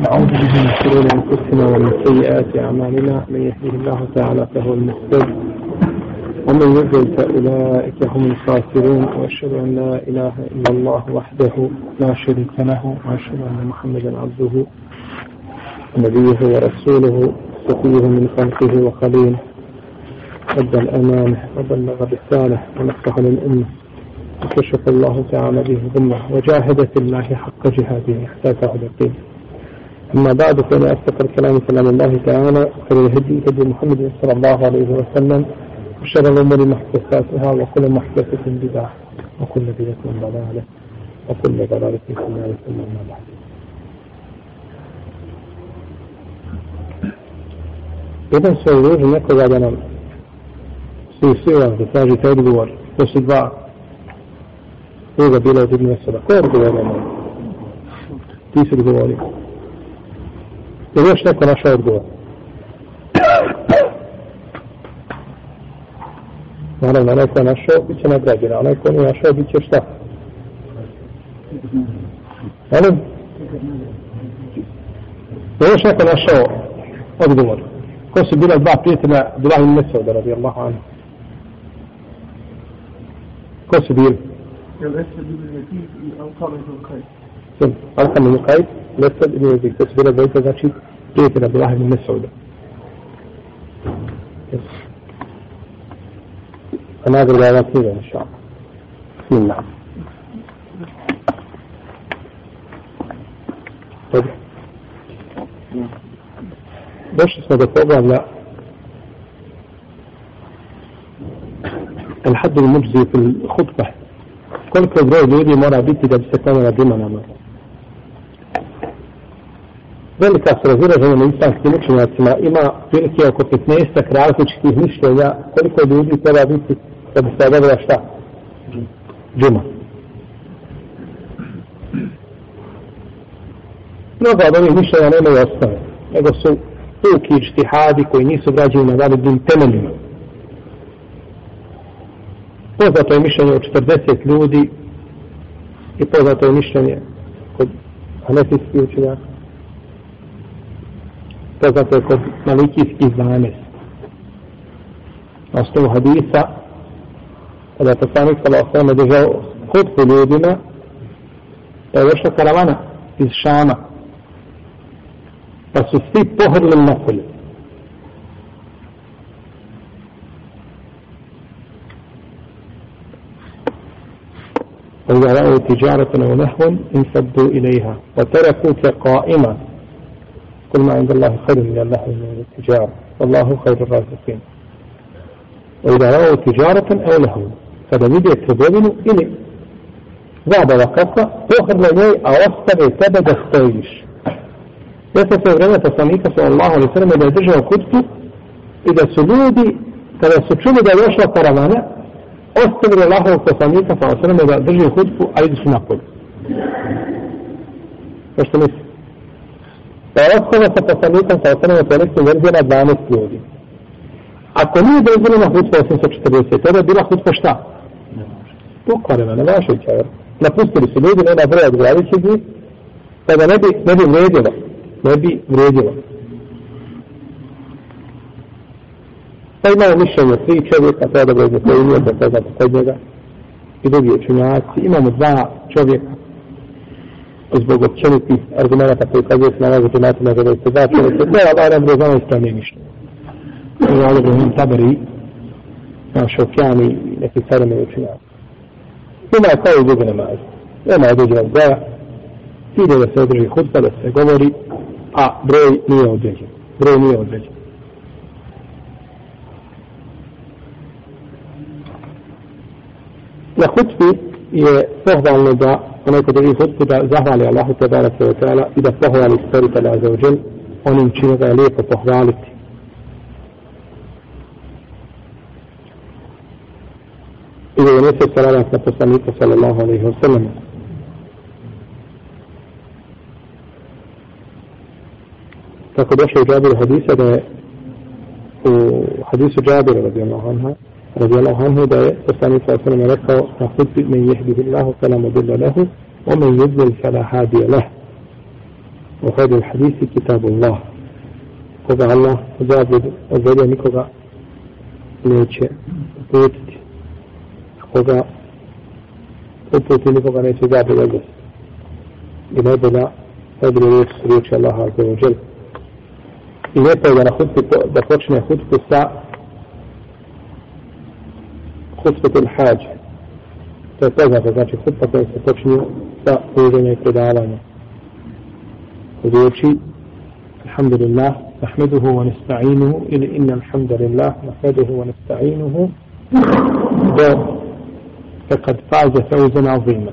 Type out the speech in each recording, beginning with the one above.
نعوذ به من شرور أنفسنا ومن سيئات أعمالنا. من يهده الله تعالى فهو المهتد ومن يضلل فأولئك هم الخاسرون. وأشهد أن لا إله إلا الله وحده لا شريك له. وأشهد أن محمدا عبده نبيه ورسوله صفيه من خلقه وخليله. أدى الأمانة وبلغ الرسالة ونصح للأمة. وكشف الله تعالى به ظلمه وجاهد في الله حق جهاده حتى تعود الدين أما بعد فإن أصدق الكلام كلام الله تعالى خير الهدي هدي محمد صلى الله عليه وسلم وشر الأمور محدثاتها وكل محدثة بدعة وكل بدعة ضلالة وكل ضلالة في النار ثم أما بعد Jedan se uloži nekoga da nam svi svi da tražite odgovor. To su dva. Ovoga bila od Ibn sada. Ko je odgovorio nam? Ti si odgovorio. Je li još neko našao odgovor? Naravno, onaj ko je našao, bit će nagrađen. a Onaj ko nije našao, bit će šta? Molim? Je još neko našao odgovor? Ko su bila dva prijatelja Abdullah ibn Mesauda radijallahu anhu? Ko su bili? يستبدل ابن يزيد ألقم طيب، بن قيس ألقم بن قيس يستبدل ابن يزيد تسبيل بيت ذاتي قيت عبد الله بن مسعود. طيب. أنا أدري على كذا إن شاء الله. بسم الله. طيب. باش اسمه دكتور طيب ولا لا؟ الحد المجزي في الخطبة. Koliko broj ljudi mora biti da bi se klanjala džuma namaz. Velika se razilaženja na islamskim učenjacima ima prilike oko 15 različitih mišljenja koliko ljudi treba biti da bi se odavila šta? Džuma. Mnogo od ovih mišljenja nemaju osnove, nego su puki ištihadi koji nisu građeni na validnim temeljima. Poznato je mišljenje od 40 ljudi i poznato je mišljenje kod hanefijskih učenjaka. Poznato je kod malikijskih 12. Na osnovu hadisa, kada je poslanik sa osnovno držao hutbu ljudima, da je došla karavana iz Šama, pa su svi pohrlili na polje. وإذا رأوا تجارة أو نهوا انسدوا إليها وتركوك قائمة كل ما عند الله خير من الله من التجارة. والله خير الرازقين. وإذا رأوا تجارة أو نهوا فلم يتبين إلي. بعد وقفة أخذ لدي أوسط عتابة دستيش Jeste في vreme poslanika صلى الله عليه وسلم da je držao kutku i da su ljudi, kada su čuli ostavili Allahovog poslanika sa alaihi da drži hutbu, a idu su napolje. To što misli? Da pa je ostalo sa poslanikom sa alaihi sallam nekim verzijama 12 ljudi. Ako nije dozvoljena hutba 840, tada je bila hutba šta? Pokvarena, ne vašuća, jer napustili su ljudi, nema broja od glavićeg njih, pa da ne bi, ne bi vredilo ne bi vredilo. Pa imamo mišljenje tri čovjeka, to je da bude koji nije da sada kod njega i drugi učenjaci. Imamo dva čovjeka zbog općenitih argumenta koji kazuje se nalazi u natima za dojste dva čovjeka. Ne, ali Allah nam bude što nije ništa. Ovo je Ali Ibrahim Tabari, naš Šofjani i neki sarame učenjaci. Ima kao i druge namaze. Nema određenog broja. Ide da se održi hutba, da se govori, a broj nije određen. Broj nije određen. Na hutbi je pohvalno da onaj kod ovih hutbi da zahvali Allahu te bara se ta'ala i da pohvali stvoritelja za uđel onim čine ga je lijepo pohvaliti. I da je nese salavat na poslanika sallallahu alaihi wa sallam. tako došlo u Džabiru hadisa da je u hadisu Džabira radijallahu anha رضي الله عنه ده الرسول صلى الله عليه وسلم رفعه فخذ من يهده الله فلا مضل له ومن يضلل فلا هادي له. وهذا الحديث كتاب الله. كوغا الله زابد وزاد نيكوغا يعني نيتشي بوتتي كوغا بوتتي نيكوغا نيتشي زابد وزاد لماذا لا أدري ليش سريك الله عز وجل. إذا كان خطبة بطرشنا خطبة الساعة خطبة الحاج. تتوقع فتاتي خطبة فتتوقع فتوقع فتوقع فتوقع الحمد لله نحمده ونستعينه إن, إن الحمد لله نحمده ونستعينه. فقد فاز فوزا عظيما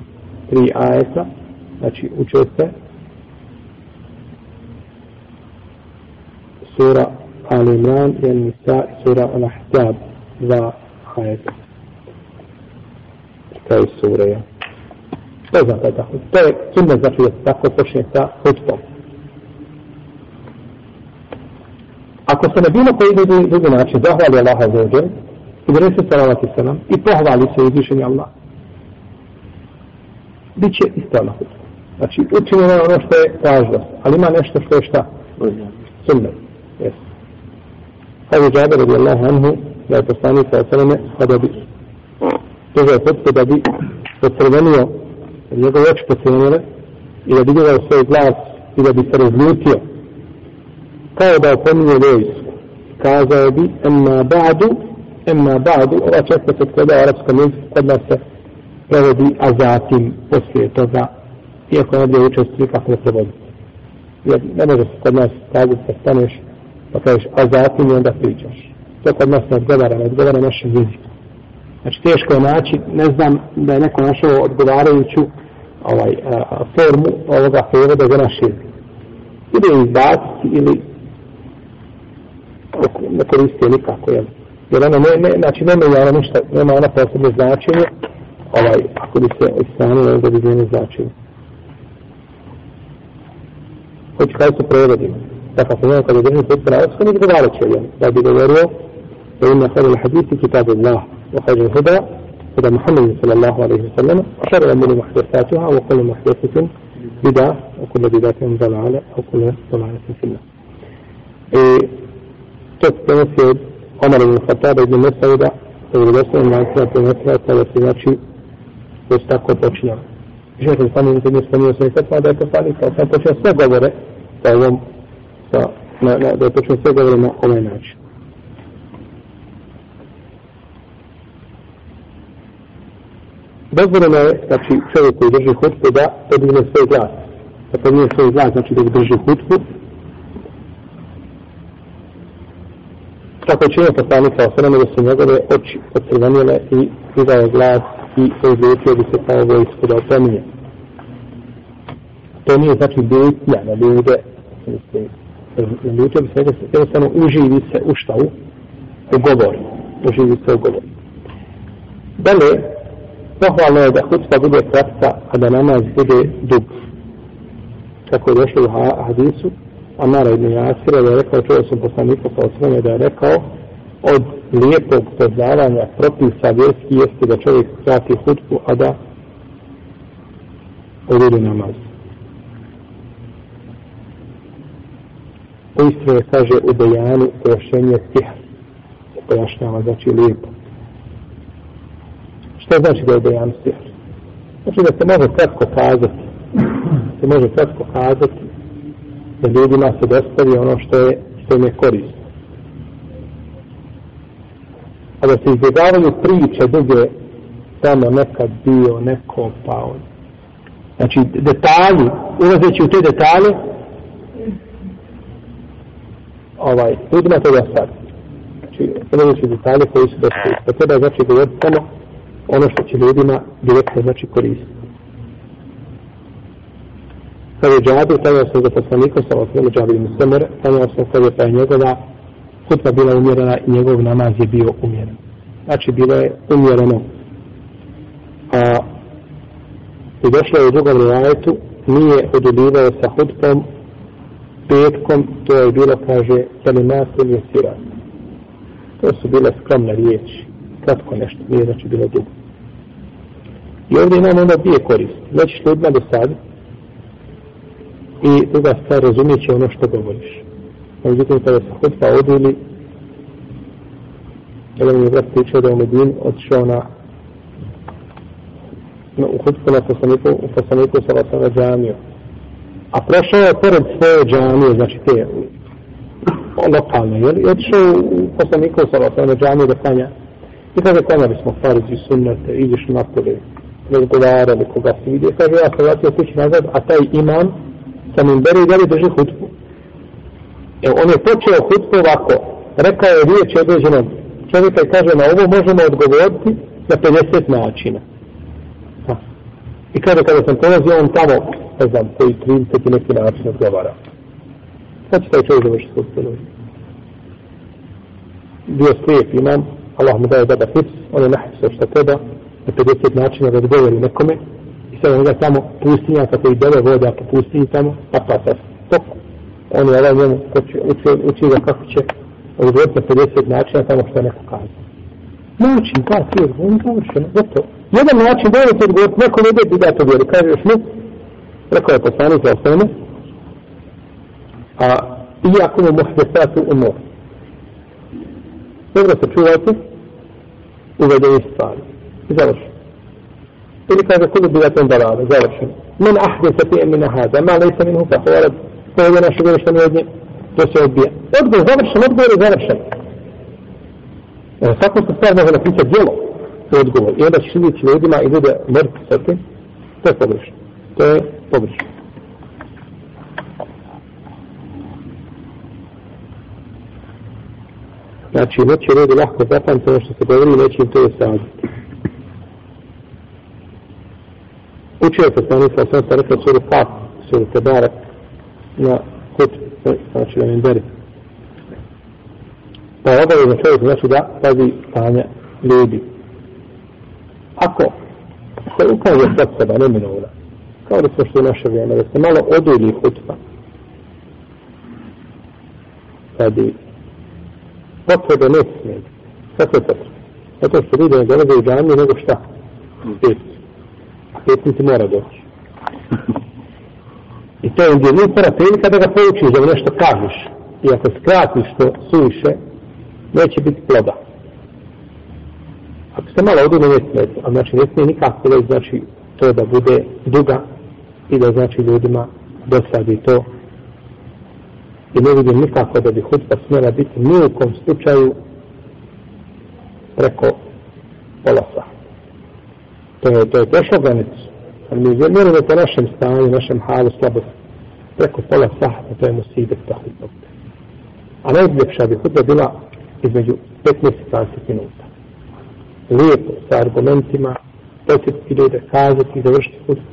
في آية نتي أجوثة سورة آل عمران النساء سورة الأحزاب ذا آية kraju sure. sura znam što znači tako to je sunne znači da tako počne sa hutbom Ako se na bilo koji drugi, drugi način zahvali Allaha za ođer, i donese salavati i salam, i pohvali se uzvišenje Allah, bit će isto na hutbu. Znači, učinjeno je ono što je važno, ali ima nešto što je šta? Sunne. Yes. Kaže Džaber radijallahu anhu, da je poslanik sa osaleme, kada bi njega je potpuno da bi pocrvenio, njegove oči pocrvenile, i da bi gledao svoj glas i da bi se razljutio, kao da opominje vojsku. Kazao bi, emma ba'du, emma ba'du, ova često se kada u arapskom jeziku kod nas se prevodi, a zatim poslije toga, iako ne bi učestvi kako ne prevodi. Jer ne može se kod nas kazati da staneš, pa kažeš, a zatim i onda pričaš. To kod nas ne odgovara, ne odgovara našem jeziku. Znači, teško je naći, ne znam da je neko našao odgovarajuću ovaj, a, formu ovoga prevoda za naš jezik. Ili izbaciti, ili ne koristio nikako, jel? Jer ona ne, ne, znači nema ona ništa, nema ona posebno značenje, ovaj, ako bi se istanilo, onda bi bilo značenje. Hoću kada se prevodimo. Dakle, ako nema kada drži put pravostka, nek da dale će, jel? Da bi govorio, da ima hada il hadithi kitab Allah, wa hajra il huda, huda Muhammed sallallahu alaihi wa sallam, a šara lamuni muhdesatuha, wa kullu muhdesatin bida, wa kullu bidatin dalale, wa kullu dalaletin finna. E, to se prenosi od Omar ibn Khattaba ibn Mesauda, to je vjerovostavljeno na Ankara prenosila, kada se znači već tako počinjala. Žena se sami uzim je spomnio sve fetva da je poslanik, kao sam počeo sve govore sa ovom, sa, na, na, da je počeo sve govore na ovaj način. Dozvoljeno je, znači, čovjek koji drži hutbu da podigne svoj glas. Da podigne svoj glas, znači da drži hutbu, Tako je činio poslanik sa osanama da su njegove oči ocrvenile i vidao glas i izljutio bi se kao vojsku da opominje. To nije znači bitnja na ljude. Znači, ljutio bi se jednostavno uživi se u šta u? U govor. Uživi se u govor. Dalje, pohvalno je da hutba bude kratka, a da namaz bude dug. Kako je došlo u hadisu, Amara ibn Jasira da je rekao, čuo sam poslanika sa osvrame da je rekao, od lijepog poznavanja propisa vjerski jeste da čovjek krati hutbu, a da odredi namaz. U je kaže u dejanu pojašnjenje stiha. Pojašnjava, znači lijepo. Što znači da je dejan stiha? Znači da se može kratko kazati. Se može kratko kazati da ljudima se dostavi ono što je što im je korisno. A da se izbjegavaju priče duge tamo nekad bio, neko pa on. Znači detalji, ulazeći u te detalje, ovaj, ljudima to sad. Znači, ulazeći u detalje koji su dostavi. Pa treba znači govoriti samo ono što će ljudima direktno znači koristiti. Kad je džabir, kada sam za poslanikom, sa osnovu džabir mu semer, kada sam kad je pa njegova hutba bila umjerena i njegov namaz je bio umjeren. Znači, bilo je umjereno. A, I došlo je u drugom rivajetu, nije odubivao sa hutbom petkom, to je bilo, kaže, kalimatum je sirat. To su bile skromne riječi, kratko nešto, nije znači bilo dugo. I ovdje imamo onda dvije koristi. Znači što odmah do sad i druga stvar razumijet će ono što govoriš. A Međutim, kada se hudba odili, jedan mi je brat pričao da je Medin otišao na no, u hudbu na poslaniku, u poslaniku sa vasom na džamiju. A prošao je pored svoje džamije, znači te lokalne, jel? I otišao u poslaniku sa vasom na džamiju da klanja. I kaže, klanjali smo farizi, sunnete, iziš napolje, razgovarali koga si vidio. Kaže, ja se vratio kući nazad, a taj imam sa mimberi i dalje drži hutbu. E, on je počeo hutbu ovako, rekao je riječ određenom čovjeka i kaže, na ovo možemo odgovoriti na 50 načina. Ha. I kaže, kada sam polazio, on tamo, ne znam, koji 30 i neki način odgovara. Sad će taj čovjek završiti hutbu. Bio slijep imam, Allah mu daje dobar hips, on je nahipsao što treba, na 50 načina da odgovori nekome, i sad onda tamo pustinja, kako i dele voda po pustinji tamo, a pa, pa sa stoku. on je ovaj njemu uči, uči ga kako će odgovoriti na 50 načina tamo što neko kaže. Način, ta sir, on je završeno, gotovo. Jedan način da je odgovoriti, neko ne bi da to vjeri, kaže još mu, rekao je poslanik za osnovne, a iako ako mu možete umor, u mor. Dobro se čuvajte, uvedeni stvari. I završeno. Ili kaže, kudu bi jatom dalale, završeno. Men ahde se ti emina hada, ma lejsa min huka, hvala, to je naše vjeri što mi od nje, to se odbija. Odgovor završen, odgovor je završen. E, svako se stvar može napisati djelo, to je odgovor. I onda ćeš vidjeti ljudima i ljude mrtvi sa tim, to je pogrešno. To je pogrešno. Znači, neće ljudi lahko zapamiti ono što se govori neće im to je saditi. Učio se sam sa sam sam rekao suru Fat, suru Tebarak, na kut, e, znači na Minderi. Pa je obavezno čovjek znači da pazi stanje ljudi. Ako se ukaže sad seba, ne minula, kao da smo što je naše vrijeme, da se malo odulji hutba, kad potrebe ne smije. Kako je potrebe? Zato što ljudi ne dolaze u džanju nego šta? Pet. A pet mora doći. I to je jedinstvena prilika da ga poučiš da nešto kažeš. I ako skratiš to suviše, neće biti ploda. Ako se malo odu, ne smije. A znači ne smije nikako da znači to da bude duga i da znači ljudima dosadi to i ne vidim nikako da bi hutba smjela biti ni u kom slučaju preko pola sata. To je, to je prešlo granicu. Ali mi vjerujemo po našem stanju, našem halu slabosti. Preko pola sata, to je musibet ta hutba. A najljepša bi hutba bila između 15 i 20 minuta. Lijepo, sa argumentima, posjetiti ljude, kazati, završiti hutbu.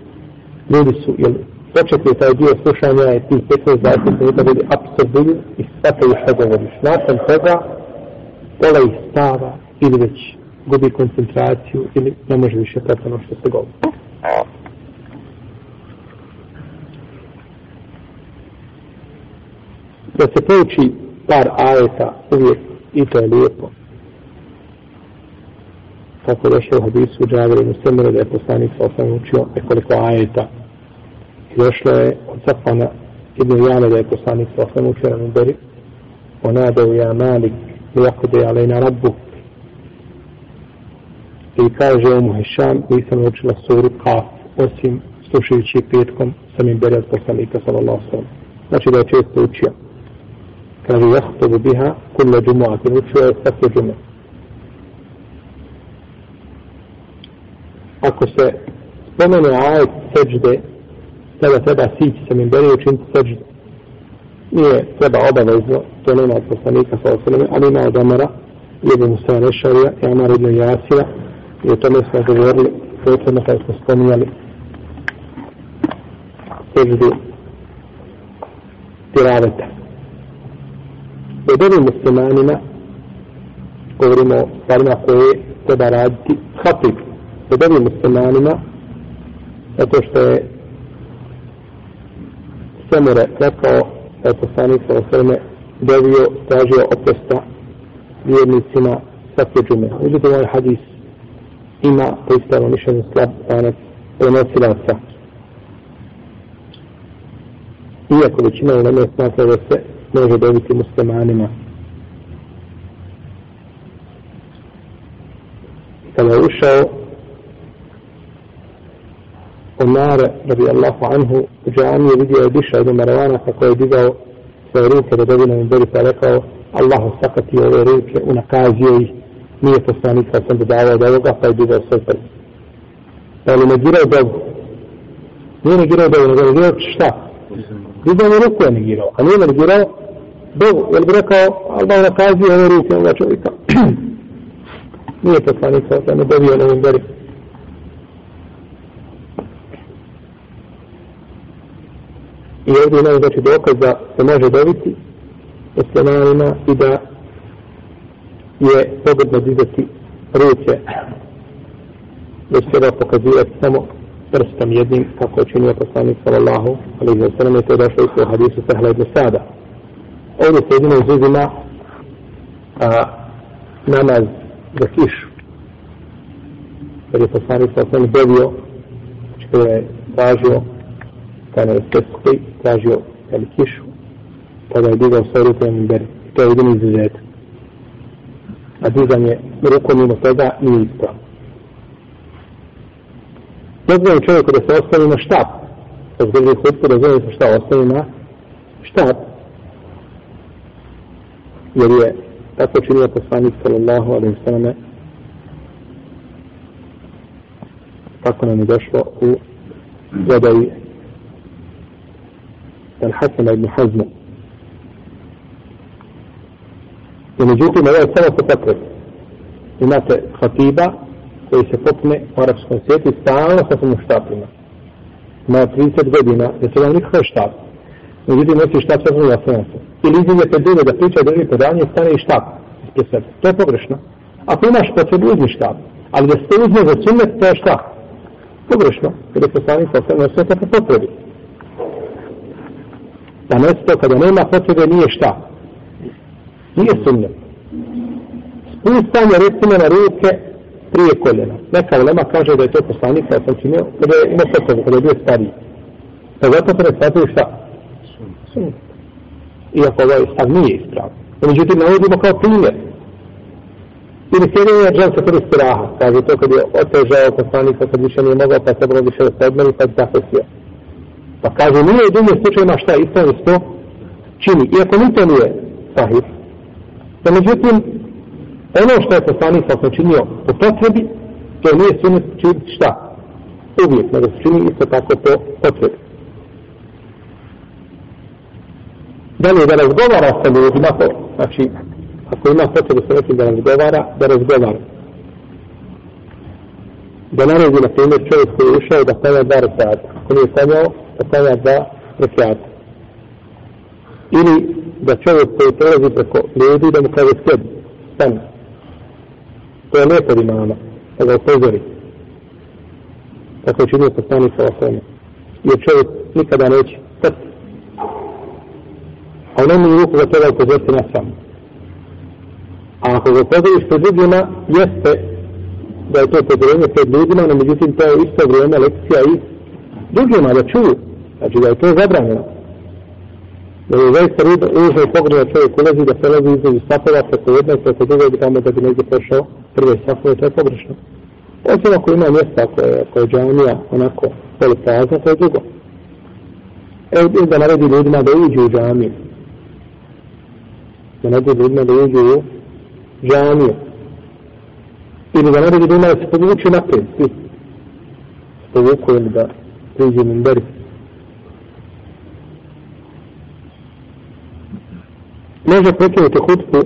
Ljudi su, jel, početi taj dio slušanja je tih 15-20 minuta bili apsorbili i shvataju što govoriš. Nakon toga pola ih stava ili već gubi koncentraciju ili ne može više pratiti ono što se govori. Da se pouči par ajeta uvijek i to je lijepo. Kako je došlo u hadisu Džavir i Muslimir da je poslanik sa osam učio nekoliko ajeta I došlo je od Safana ibn Jana da je poslanik sa osam učera na beri. Onadao ja malik lijakude alejna rabbu i kaže mu Muhešam nisam učila suru kaf osim slušajući petkom sa im beri od poslanika sallallahu sallam znači da je često učio. Kaže jahtobu biha kulle džumu'ati učio je svake džume. Ako se spomene ajet seđde tada treba sići sa mimberi i učiniti seđu. Nije treba obavezno, to nema od poslanika sa osaleme, ali ima od Amara, Ibn Musa Rešarija i Amar ibn Jasira, i o tome smo govorili, prethodno kada smo spominjali seđu tiraveta. Od ovim muslimanima govorimo o stvarima koje treba raditi hatib. Od ovim muslimanima zato što je Semure rekao da je poslanik sa osrme dovio, tražio oprosta vjernicima svake džume. Uđete ovaj hadis ima po ispravno mišljenju slab danas prenosilaca. Iako većina u nama smatra da se može dobiti muslimanima. Kada je ušao Radi Allahu anhu u džamiju vidio je diša od Maravana kako je digao svoje ruke da dobina im beri pa rekao Allahu sakati ove ruke unakazio ih nije poslanik kad sam dodavao da ovoga pa je digao svoj prst pa je negirao dobu nije negirao dobu nego negirao šta mu ruku je negirao a nije negirao dobu jer bi rekao Allah unakazio ove ruke ovoga čovjeka nije poslanik kad sam dobio na ovim beri I ovdje imaju znači dokaz da se može dobiti muslimanima i da je pogodno dizati ruke već treba pokazivati samo prstom jednim kako je činio poslanik sallallahu alaihi wa sallam i to je došlo u svoj hadisu Sahla ibn Sada. Ovdje se jedino izuzima a, namaz za kišu. Jer je poslanik sallallahu alaihi wa sallam dobio znači, što je tražio kada je srski tražio jeli, kišu, kada je digao svoje ruke na beri. To je jedini izuzet. A dizanje rukom mimo toga nije ispravo. Dozvoljeno čovjeku da se ostavi na štap. Kad zgrdi hutku, dozvoljeno se šta ostavi na štap. Jer je tako činio poslanik sallallahu alaihi sallam kako nam je došlo u الحسن بن حزم ومجوتي je هو سنة تقرب إنك خطيبة koji se popne u arapskom svijetu stalno sa svojim štapima. Ima 30 godina, jer se vam nikakve štap. Međutim, nosi štap sa svojim jasnjaka. Ili izdje te dune da priča drugi predavanje, stane i štap ispred sebe. To je pogrešno. Ako imaš po uzmi štap, ali da se uzme za cunet, to je šta? Pogrešno, jer je poslanik sa svojim jasnjaka po potrebi da mjesto kada nema potrebe nije šta. Nije sumnja. Spustanje recimo na ruke prije koljena. Neka ulema kaže da je to poslanik kada sam činio, kada je imao potrebu, kada je bio stariji. Pa zato se ne shvatio šta? Sumnja. Iako ovaj stav nije ispravno. Međutim, navodimo kao primjer. Ili sjedenje od želca prvi straha. Kaže to kad je otežao poslanika, kad više nije mogao, pa se bilo više da se odmeri, pa je zahosio. Pa kaže, nije u drugim slučajima šta ispravno što čini. Iako ni to nije sahih. Pa međutim, ono što je poslanik sa činio po potrebi, to nije sunet činiti šta? Uvijek, nego se čini isto tako po potrebi. Dalje, da razgovara sa ljudima, to, znači, ako ima potrebu sa nekim da razgovara, da razgovara. Da naredi, na primjer, čovjek koji je ušao da klanja dva rekata. Ako nije klanjao, da klanja dva rekiata. Ili da čovjek koji prelazi preko ljudi da mu kaže sjedi, stani. To je lepo imama, da ga upozori. Tako je činio poslani sa osvrame. Jer čovjek nikada neće stati. A u nemu ruku ga treba upozoriti na sam. A ako ga upozoriš pred ljudima, jeste da je to upozorenje pred ljudima, no međutim to je isto vrijeme lekcija i drugima da čuju. Znači da je to zabranjeno. Da je zaista ružno i pogled čovjek ulazi da prelazi između sapova preko jednog preko drugog tamo da bi negdje prešao prve sapove, to je pogrešno. Osim ako ima mjesta koje, koje je džanija onako poliprazna, to je drugo. Evo da naredi ljudima da uđu u džaniju. Da naredi ljudima da uđu u džaniju. Ili da naredi ljudima da se povuču naprijed, svi. Povuku ili da priđu mimberi. Može prekinuti hutbu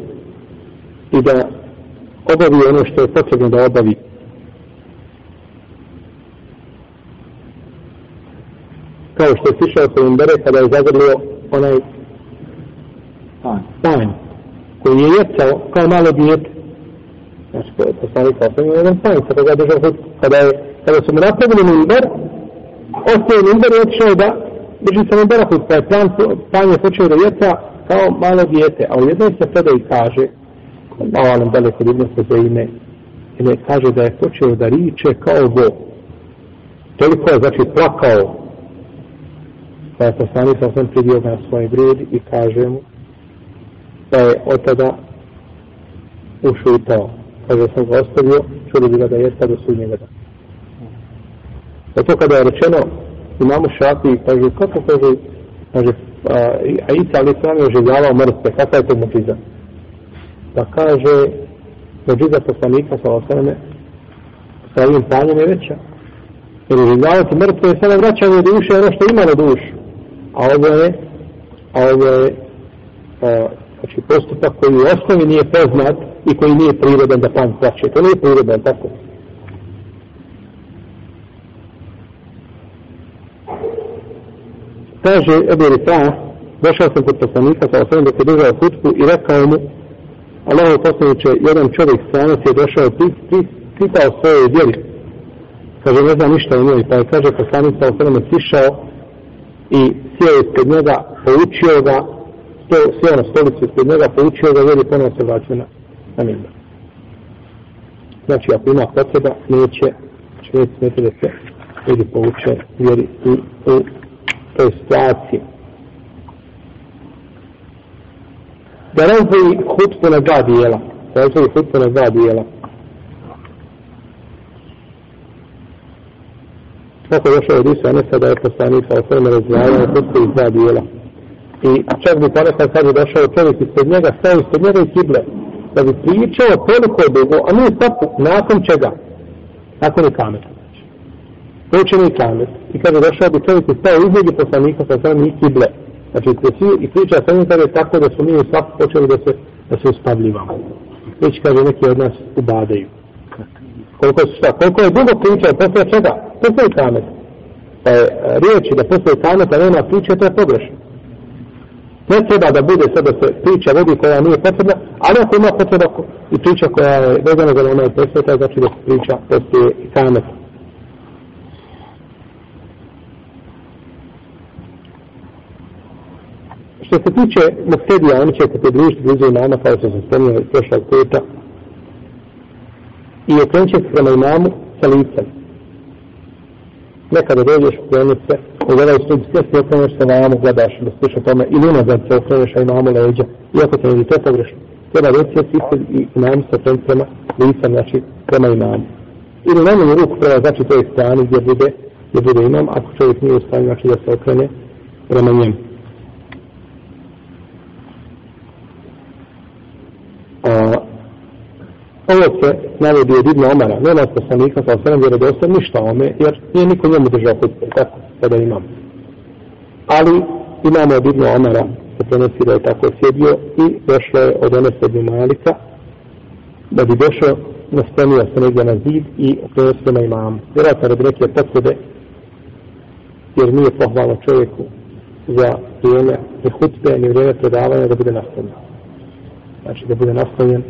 i da obavi ono što je potrebno da obavi. Kao što je sišao sa mimbere kada je zagrlio onaj panj koji je jecao kao malo dijete. Znači, poslani kao sam je jedan panj, kada je držao hutbu. Kada, je, kada su mu napravili mimber, ostaje mimber i otišao da drži sa mimbera hutbu. Pa je je počeo da jeca kao malo dijete, a u jednoj se predaj kaže, malo nam daleko vidno se za ime, i kaže da je počeo da riče kao bo. Toliko je znači plakao pa je poslani sa osam pridio na svoj gred i kaže mu da je od tada ušutao. Kaže sam ga ostavio, čuli bi ga da jeste do sudnjega dana. Zato kada je rečeno imamo šafi, kaže kako kaže, kaže, a, Isa ali sam je oživljavao mrtve, kakva je to mučiza? Pa kaže, mučiza poslanika sa osaname, sa ovim panjem je veća. Jer oživljavati mrtve je samo vraćanje duše, ono što ima na dušu. A ovo je, a ovo je, a, znači postupak koji u osnovi nije poznat i koji nije prirodan da pan znači, plaće. To nije prirodan, tako. Kaže Ebu Rifa'a, došao sam kod poslanika sa osvijem dok je držao hutbu i rekao mu, Allah je poslaniče, jedan čovjek stranac je došao, i pitao svoje djeli. Kaže, ne zna ništa o njoj, pa je kaže poslanik sa osvijem sišao i sjeo ispred njega, poučio ga, to sjeo na stolicu ispred njega, poučio ga, jer je ponovno se vraćao na, na mimba. Znači, ako ima potreba, neće, neće smeti da se vidi pouče, vjeri u, u toj situaciji. Da razvoji hutbu na dva dijela. Da razvoji hutbu na dva dijela. Kako došao od Isu Anesa da je poslanik sa osvrme razvajao hutbu iz dva dijela. I čak bi ponekad sad je došao čovjek ispred njega, stao ispred njega i kible. Da bi pričao koliko je dugo, a nije sad nakon čega? Nakon je kameta. To će kamet. I kada došao bi čovjek i stao između poslanika pa sa svojom i kible. Znači, te svi i priča sa njim je tako da su mi u svaku počeli da se, da se uspavljivamo. Već kaže neki od nas ubadaju. Koliko, su, šta, koliko je dugo pričao, posle čega? Posle je kamet. Pa je e, riječi da posle kamet, a nema priče, to je pogrešno. Ne treba da bude sada se priča vodi koja nije potrebna, ali ako ima potreba i priča koja je vezana za onaj presveta, znači da se priča posle kameta. Što se tiče muftedija, oni će se pridružiti blizu imama, kao što sam spomnio iz prošlog puta, i okrenut će se prema imamu sa licem. Nekada dođeš u krenice, u gledaju stup, sve se na imamu, gledaš da sluša tome, ili unazad se okreneš na imamu leđa, iako se ne to pogrešno. Treba reći se si i imam sa okrenut prema licem, znači prema imamu. Ili najmanju ruku prema znači toj strani gdje bude, gdje bude imam, ako čovjek nije u stanju, znači da se okrene prema njemu. A, ovo se navodi od Ibn Omara, nema poslanika sa osvrame vjerodostojno ništa ome, jer nije niko njemu držao hutbe, tako, kada imam. Ali imamo od Ibn Omara, se prenosi da je tako sjedio i došlo je od one sedmi malika, da bi došao, naspremio se negdje na zid i prenosio na imam. Vjerojatno radi neke potrebe, jer nije pohvalno čovjeku za vrijeme ni hutbe, ni vrijeme predavanja da bude nastavljeno znači da bude nastavljen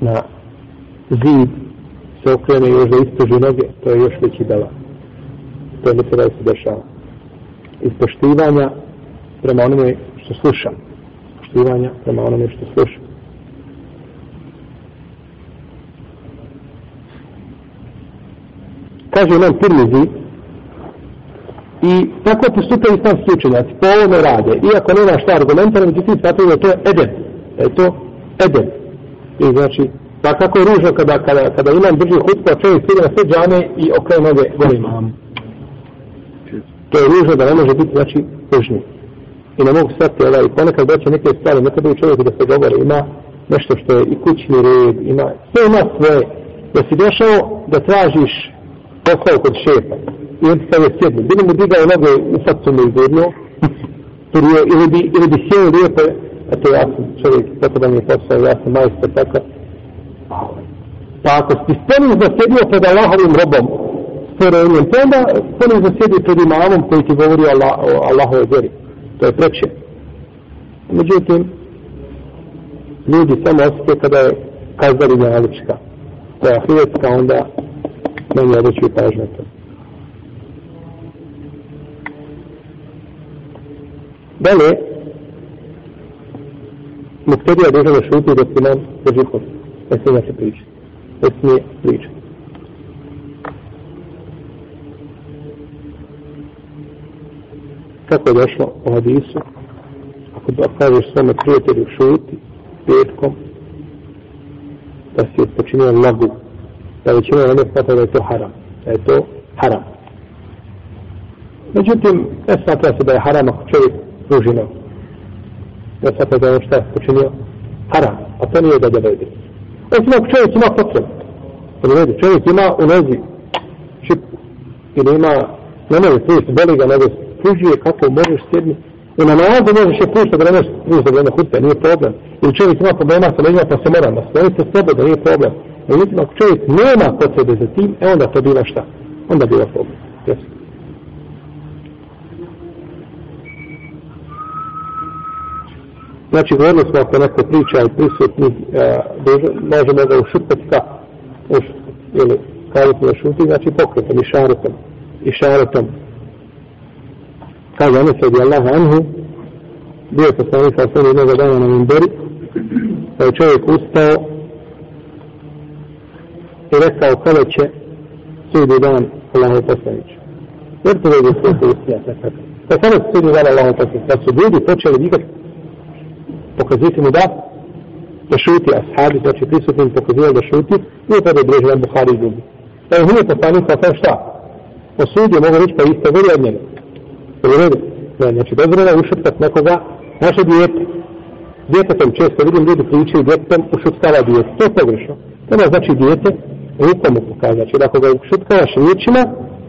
na zid se okrene još da istoži noge to je još veći dela to je se da se dešava. Iz poštivanja prema onome što slušam poštivanja prema onome što slušam kaže nam Tirmizi I tako postupaju islamski učenjaci, po ovome rade, iako nema šta argumenta, međutim smatruju da to je edem. da je to edem. I znači, pa kako je ružno kada, kada, kada imam drži hutku, a čovjek sidi na sve džane i okrenu noge gore imam. To je ružno da ne može biti, znači, ružni. I ne mogu stati, ovaj, ponekad doće neke stvari, ne treba čovjeku da se govore, ima nešto što je i kućni red, ima, sve ima svoje. Da si došao da tražiš posao kod šefa, i on stave sjednu. Bili mu digao noge u srcu mu izgledno, ili bi, ili bi sjeo lijepo, a to ja sam čovjek, tako da mi je posao, ja sam majster, tako. Pa ako si spremno zasjedio pred Allahovim robom, stvorenjem, to onda spremno da pred imamom koji ti govori Allah, o Allahove vjeri. To je preče. Međutim, ljudi samo osjeti kada je kazdari njalička, To je hrvatska, onda meni odreći pažnje to. Dalje, muktedija dužan da šuti dok imam drži kod. Ne smije da se priči. ne smije pričati. Kako je došlo u hadisu, ako da kažeš svome prijatelju šuti, petkom, da si počinio lagu, da većina ne smata da je to haram, da je to haram. Međutim, ne smatra se da je haram ako čovjek pruži nogu. Ne smatra da je šta je počinio haram, a to nije da da vedi. Osim ako čovjek ima potrebu, da vedi, čovjek ima u nozi šipku. ili ima, ne može pružiti, boli ga, nego pružuje kako možeš sjedni, i na nalazu možeš je pušta da ne možeš pružiti da ne hutbe, nije problem. Ili čovjek ima problema sa leđima, pa se mora nastaviti sobom da nije problem. Međutim, ako čovjek nema potrebe za tim, e onda to bila šta? Onda bila problem. Jesu. Znači, govorili smo ako neko priča i prisutni, e, možemo ga ušutati ka, uš, ili kazati na šuti, znači pokretom i šaretom. I šaretom. Kaže, ono se od Allah anhu, bio je poslanik sa sve jednog dana na Mimberi, pa je čovjek ustao i rekao kada će sudi dan Allahu poslaniću. Jer to je sve to ustija, tako. Pa kada se sudi dan Allahu poslaniću, da su ljudi počeli vikati pokaziti mu da da šuti ashabi, znači prisutni pokazivali da šuti, i je tada breži vam Buhari i drugi. Da je nije poslanik sa sam šta? Osudio, mogu reći pa isto voli od njega. U redu. Ne, znači dozvoljeno ušutkat nekoga, naše dijete. Djetetom često vidim ljudi pričaju djetetom ušutkava dijete. To je pogrešno. To ne znači dijete rukom mu pokaza. Znači da ako ga ušutkavaš riječima,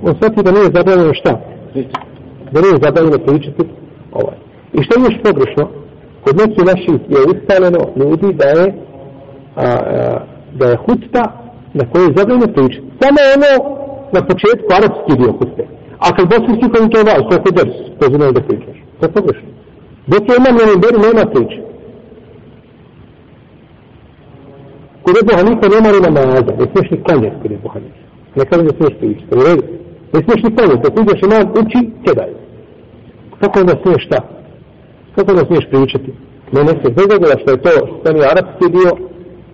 on sveti da nije zabavljeno šta? Da nije zabavljeno pričati ovaj. I što je još pogrešno? Kod neki naših je ustaleno ljudi da je a, a, da je hutba na kojoj je zabavljeno pričati. Samo ono na početku arapski dio hutbe. A kad bosanski koji to vas, to je kod ders, to znaju da pričaš. To je pogrešno. Dok je imam na Nimberi, nema priče. Kod je Bohanika nema ni namaza, ne smiješ ni klanjati kod je Bohanika. Ne kažem da smiješ pričati, ne redu. Ne smiješ ni klanjati, dok ideš imam uči, kjedaj. Kako onda smiješ šta? Kako ne smiješ pričati? Ne, ne se bez obzira što je to što je arapski bio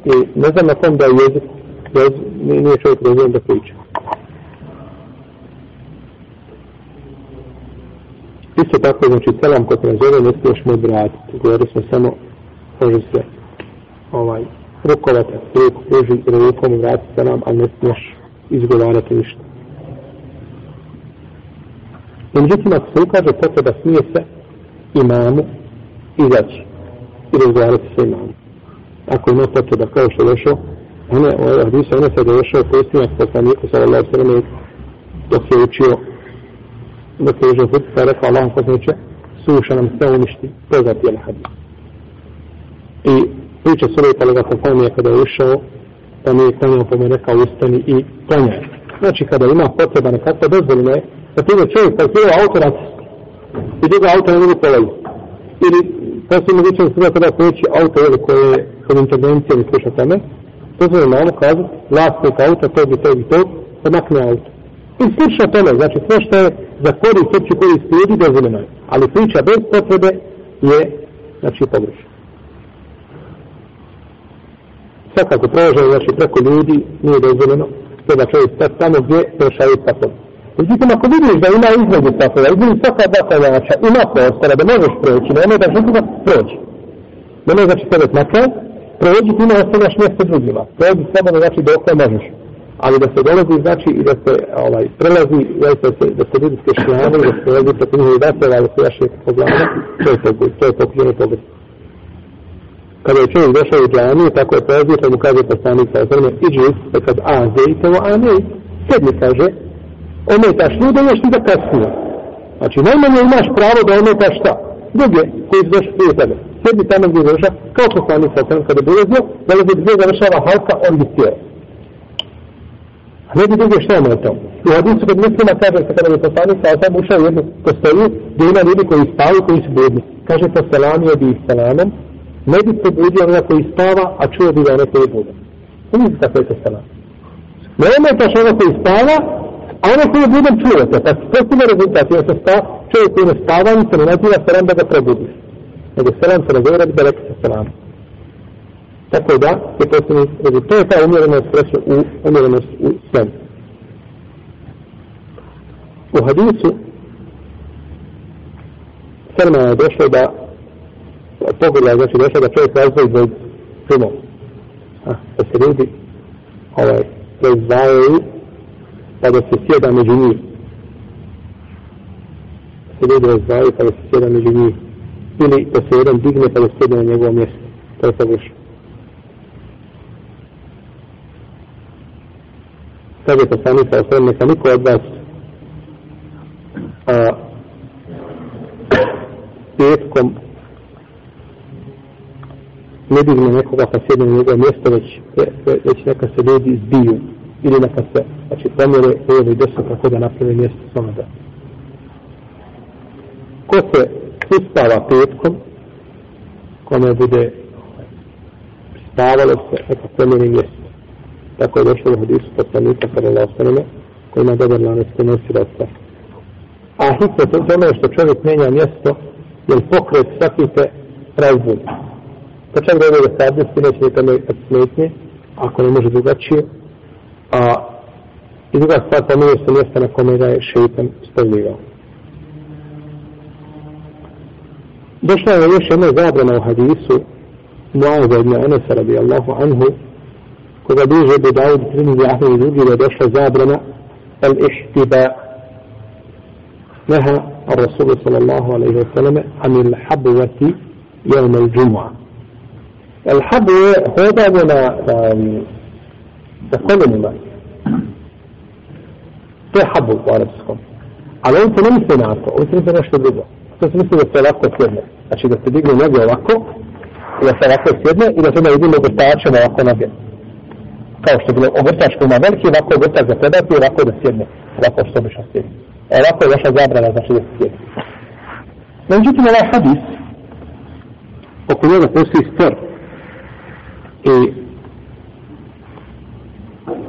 i ne znam na kom da je jezik, jezik nije čovjek rozumijem da priča. Isto tako, znači, selam ko te nazove, ne smiješ mu vratiti. Govorili smo samo, može se ovaj, rukovati, ruku pruži rukom vratiti selam, ali ne smiješ izgovarati ništa. Međutim, ako se ukaže potreba, smije se imamu izaći i razgovarati sa imamom. Ako ima potreba kao što je došao, ona, ovaj hadisa, ona se je došao posljednjak poslaniku sa Allah sallam dok je učio dok je užio hudba, rekao Allah poslaniče, suša nam sve uništi, poznati je hadis. I priča sura i kolega poslanija kada je ušao, pa mi je klanjao, pa mi je rekao ustani i klanjaj. Znači kada ima potreba nekakva dozvoljena je, da ti je čovjek pa je autorat i druga auto ne mogu polaziti. Ili postoji mogućnost da kada pojeći auto ili koje je kod intervencije ili sluša tome, to se je malo kazu, vlasnik auta, tog i tog i tog, da makne auto. I slično tome, znači sve što je za korist, opći korist ljudi, dozvoljeno je. Ali priča bez potrebe je, znači, pogrešna. Svakako prolaže, znači, preko ljudi nije dozvoljeno, treba da čovjek stati tamo gdje prešaju pasom. Međutim, ako vidiš da ima između safova, između safa dva klanjača, ima prostora da možeš proći, ne da žuti da Ne Nemoj znači sebe smaka, prođi ti ne ostavljaš mjesto drugima. Prođi slobodno znači da okaj možeš. Ali da se dolazi znači i da se ovaj, prelazi, da se, da se ljudi skešljavaju, da se prelazi preko njihovi vesela, da se jaše po glavu, to je to, to je pokuđeno pogled. Kada je čovjek došao u džaniju, tako je prelazio, pa mu kaže poslanik sa osrme, iđi, kad a, zejte, a ne, sedmi kaže, ometaš ljude, još ti da kasnije. Znači, najmanje imaš pravo da ometaš šta? Druge, koji su došli prije tebe. Sjedni tamo gdje završa, kao poslanik sa osam, kada bi ulazio, da li gdje završava halka, on bi sjeo. A ne bi druge šta ometao. U hadisu kod muslima kaže se kada bi poslanik sa osam ušao jednu postoju, gdje ima ljudi koji spavaju, koji su budni. Kaže to selamio bi ih selamom, ne bi se budio onoga koji spava, a čuo bi da je koji je budan. Vidite kako je to selam. Ne ometaš onoga koji spava, A ono koje budem čuo se, pa postavlja rezultat, jer se sta, čovjek koji ne spava, se ne naziva selam da ga probudiš. Nego selam se nazove radi da rekli se selam. Tako da, je rezultat, to je ta umjerenost, reći, u, umjerenost u svemu. U hadisu, Selma je došlo da, pogleda, znači došlo da čovjek razvoji dvoj primov. Da se ljudi, ovaj, proizvajaju, pa da se sjeda među njih. Da se ljudi razdvaju pa da se sjeda među njih. Ili da se jedan digne, pa da se na njegovo mjesto. To je savršeno. kaže poslanik sa osvrame, neka niko od vas a, petkom ne digne nekoga pa sjedne na njegovo mjesto, već, već neka se ljudi zbiju ili neka se, znači pomjere lijevo i desno kako da napravi mjesto samo da. Ko se uspava petkom, kome bude spavalo se, neka pomjeri mjesto tako je došlo u hadisu poslanika sallallahu sallam koji ima dobar lanac prenosilaca. A hikmet u tome što čovjek menja mjesto jer pokret svakite razbudi. Pa čak da da se abdesti neće ni tome smetnje, ako ne može drugačije. A i druga stvar pomenuje se mjesta na kome ga je šeitan stavljivao. Došla je još jedna zabrana u hadisu Mu'adha ibn Anas radijallahu anhu koga duže bi Dawud Trinidi Ahmed i drugi da je došla zabrana al-ihtiba neha الرسول صلى الله عليه وسلم عن الحبوة يوم الجمعة الحبوة هذا ولا sa koljenima. To je habu u arabskom. Ali on se ne misle na to, on se misle nešto drugo. To se misle da se ovako sjedne. Znači da se digne noge ovako, i da se ovako sjedne i da se da vidimo gostavače na ovako noge. Kao što bilo obrtač koji ima veliki, ovako je obrtač za predati, ovako da sjedne. Ovako što bi što sjedne. E ovako je vaša zabrana, znači da se sjedne. Međutim, ovaj hadis, oko njega postoji spor, i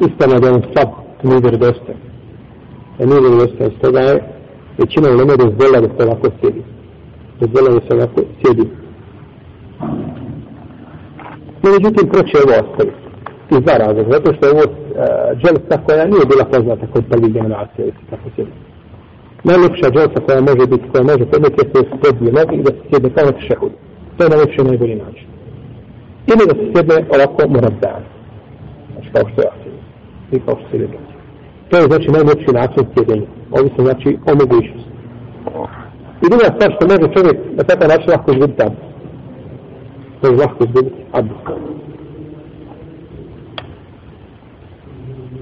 istana da on slab, nije vjerodostojan. Da nije vjerodostojan, stoga je većina ulema dozvola da se ovako sjedi. Dozvola da se ovako sjedi. No, Međutim, proći ovo ostaviti iz dva razloga. Zato što je ovo uh, dželsa koja nije bila poznata kod prvih generacija, da se tako sjedi. Najljepša dželsa koja može biti, koja može podnijeti, je se spodnije nogi i da se sjedne kao na šehudu. To je najljepši i najbolji način. Ili da se sjedne ovako mora dan. Znači kao što je aktivno. I kao što se vidi. To je znači najljepši način sjedenja. Ovi se znači o mogućnosti. I druga stvar što može čovjek na takav način lahko izgubiti abdu. To je lahko izgubiti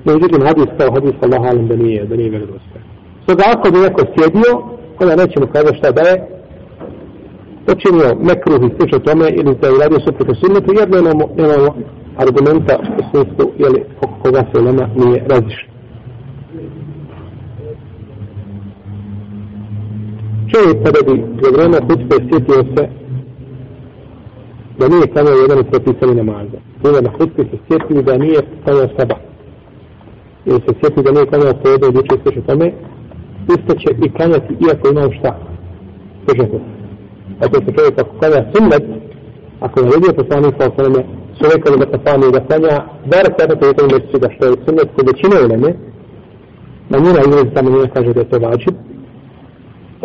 No, Međutim, hadis kao hadis Allah alam da nije, da nije vjerodostaj. Stoga ako bi neko sjedio, onda neće mu kazati šta da je počinio nekruh i slično tome ili da je uradio suprotno sunnetu, jer nemamo, nemamo argumenta u smislu jeli, oko koga se nama nije razišlo. Čovjek kada bi za vreme hutbe sjetio se da nije samo jedan od propisani namaza. Bila na hutbi se sjetio da nije samo sabah ili se sjetio da nije klanjao podne i uče sveće tome, isto će i klanjati iako imao šta. Slušajte. Ako se čovjek ako klanja sunnet, ako je vidio poslanik sa osnovne, čovjeka da se da sanja, bar sada to je to mjesecu da što je sunnet kod većine uleme, manjina izrazi ta manjina kaže da je to vađib,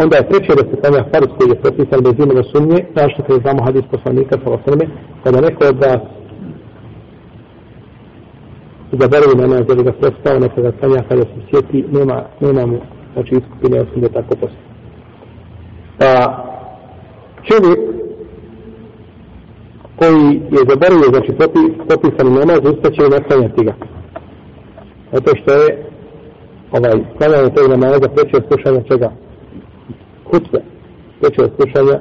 onda je treće da se sanja farus koji je propisan bez imena sumnje, zašto kada znamo hadis poslanika sa osrme, kada neko od vas zaboravi na nas da bi ga prestao neka ga sanja kada se sjeti, nema, nema mu znači iskupine osim da tako postoji. Pa čovjek koji je zaboravio znači popi, popisani namaz ustaće i naklanjati ga. Zato što je ovaj klanjanje tog namaza preče od slušanja čega? Hutbe. Preče od slušanja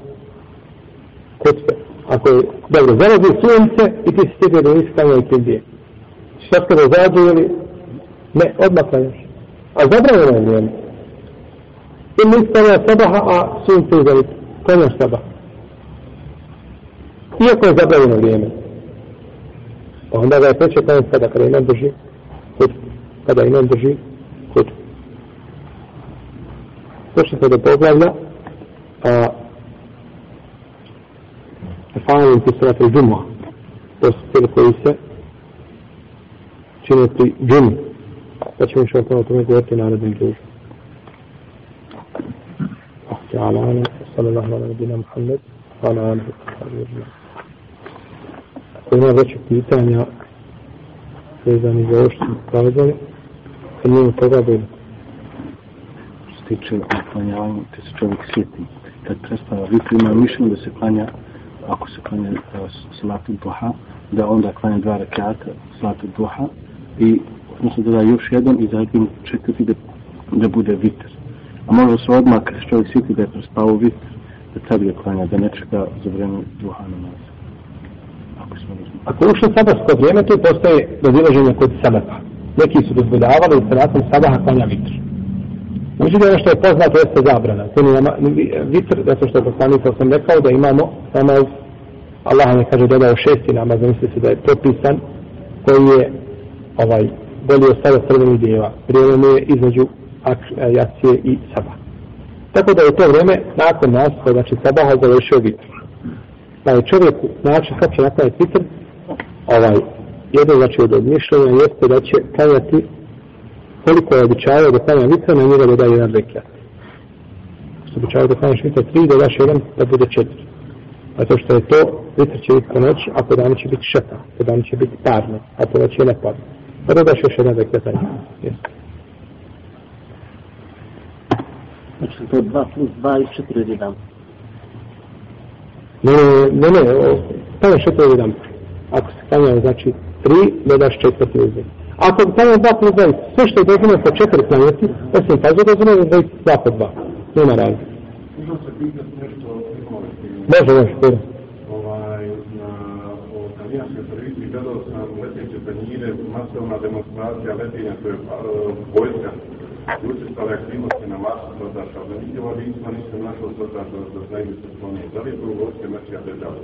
hutbe. Ako je, dobro, zalazi sunce i ti si sjetio da nisi klanjao i ti šta se ne zađe ili ne, odmah klanjaš. A zabranjeno je vrijeme. I nisi stavlja sabaha, a sunce je uzavit. Klanjaš sabaha. Iako je zabranjeno vrijeme. Pa onda ga je preće klanjaš kada kada imam drži kut. Kada imam drži kut. Došli se do poglavlja a Fa'alim ti srati džumua postupili koji se čine pri džini. Pa ćemo još o tome govoriti narednim družom. تعالى عنه صلى الله على نبينا محمد وعلى آله وصحبه أجمعين. Ako ima veće pitanja vezani za ovo što smo kazali, kad njemu toga bilo. Što se tiče uklanjavanja, te se čovjek sjeti, kad prestava vitru, ima mišljenje da se klanja, ako se klanja e, salatu duha, da onda klanja dva rakata salatu duha i odnosno da da još jedan i zatim čekati da, da bude vitr. A možda se odmah kad se čovjek sjeti da je prespao vitr, da tad ga klanja, da ne čeka za vreme duha namaza. Ako je ušlo sabahsko vrijeme, to postoje razilaženje kod sabata. Neki su dozvoljavali da se nakon sabaha klanja vitr. Međutim, ono što je poznato jeste zabrana. To nije vitr, zato što je poslanik sam rekao da imamo namaz, Allah ne kaže dodao šesti namaz, misli se da je propisan, koji je ovaj, bolji od sada crvenih djeva. Vrijeme je između jacije e, i sabah. Tako da je to vrijeme nakon nas, znači sabaha završio vitr. Pa je čovjeku način kako će napraviti vitr, ovaj, jedno znači od odmišljenja jeste da će klanjati koliko je običajao da klanja vitra, na njega dodaje jedan rekiat. Što običajao da klanjaš vitra tri, dodaš jedan da bude četiri. Zato što je to, vitra će biti po noći, a po danu će biti šeta, po danu će biti parno, a po noći je neparno. Pa dodaš još jedan rekiat na njega. Znači to je 2 plus 2 i 4 od 1. Ne, ne, ne, ne, tamo što to je jedan. Ako se klanja, znači, tri, dodaš četvrti uzim. Ako bi klanja dva plus dva, sve što je dozvoljeno po četiri klanjati, osim pazu dozvoljeno da je dva po dva. Nema se o Može, može, dobro. ovaj, na, o italijanskoj televiziji gledao sam leteće penjire, masovna demonstracija letenja, to je uh, vojska, učestale aktivnosti na Marsu, dodaš, ali nikova nismo nisam našao dodaš da, da znaju se sklonije. Da li je to vojske Mesija država?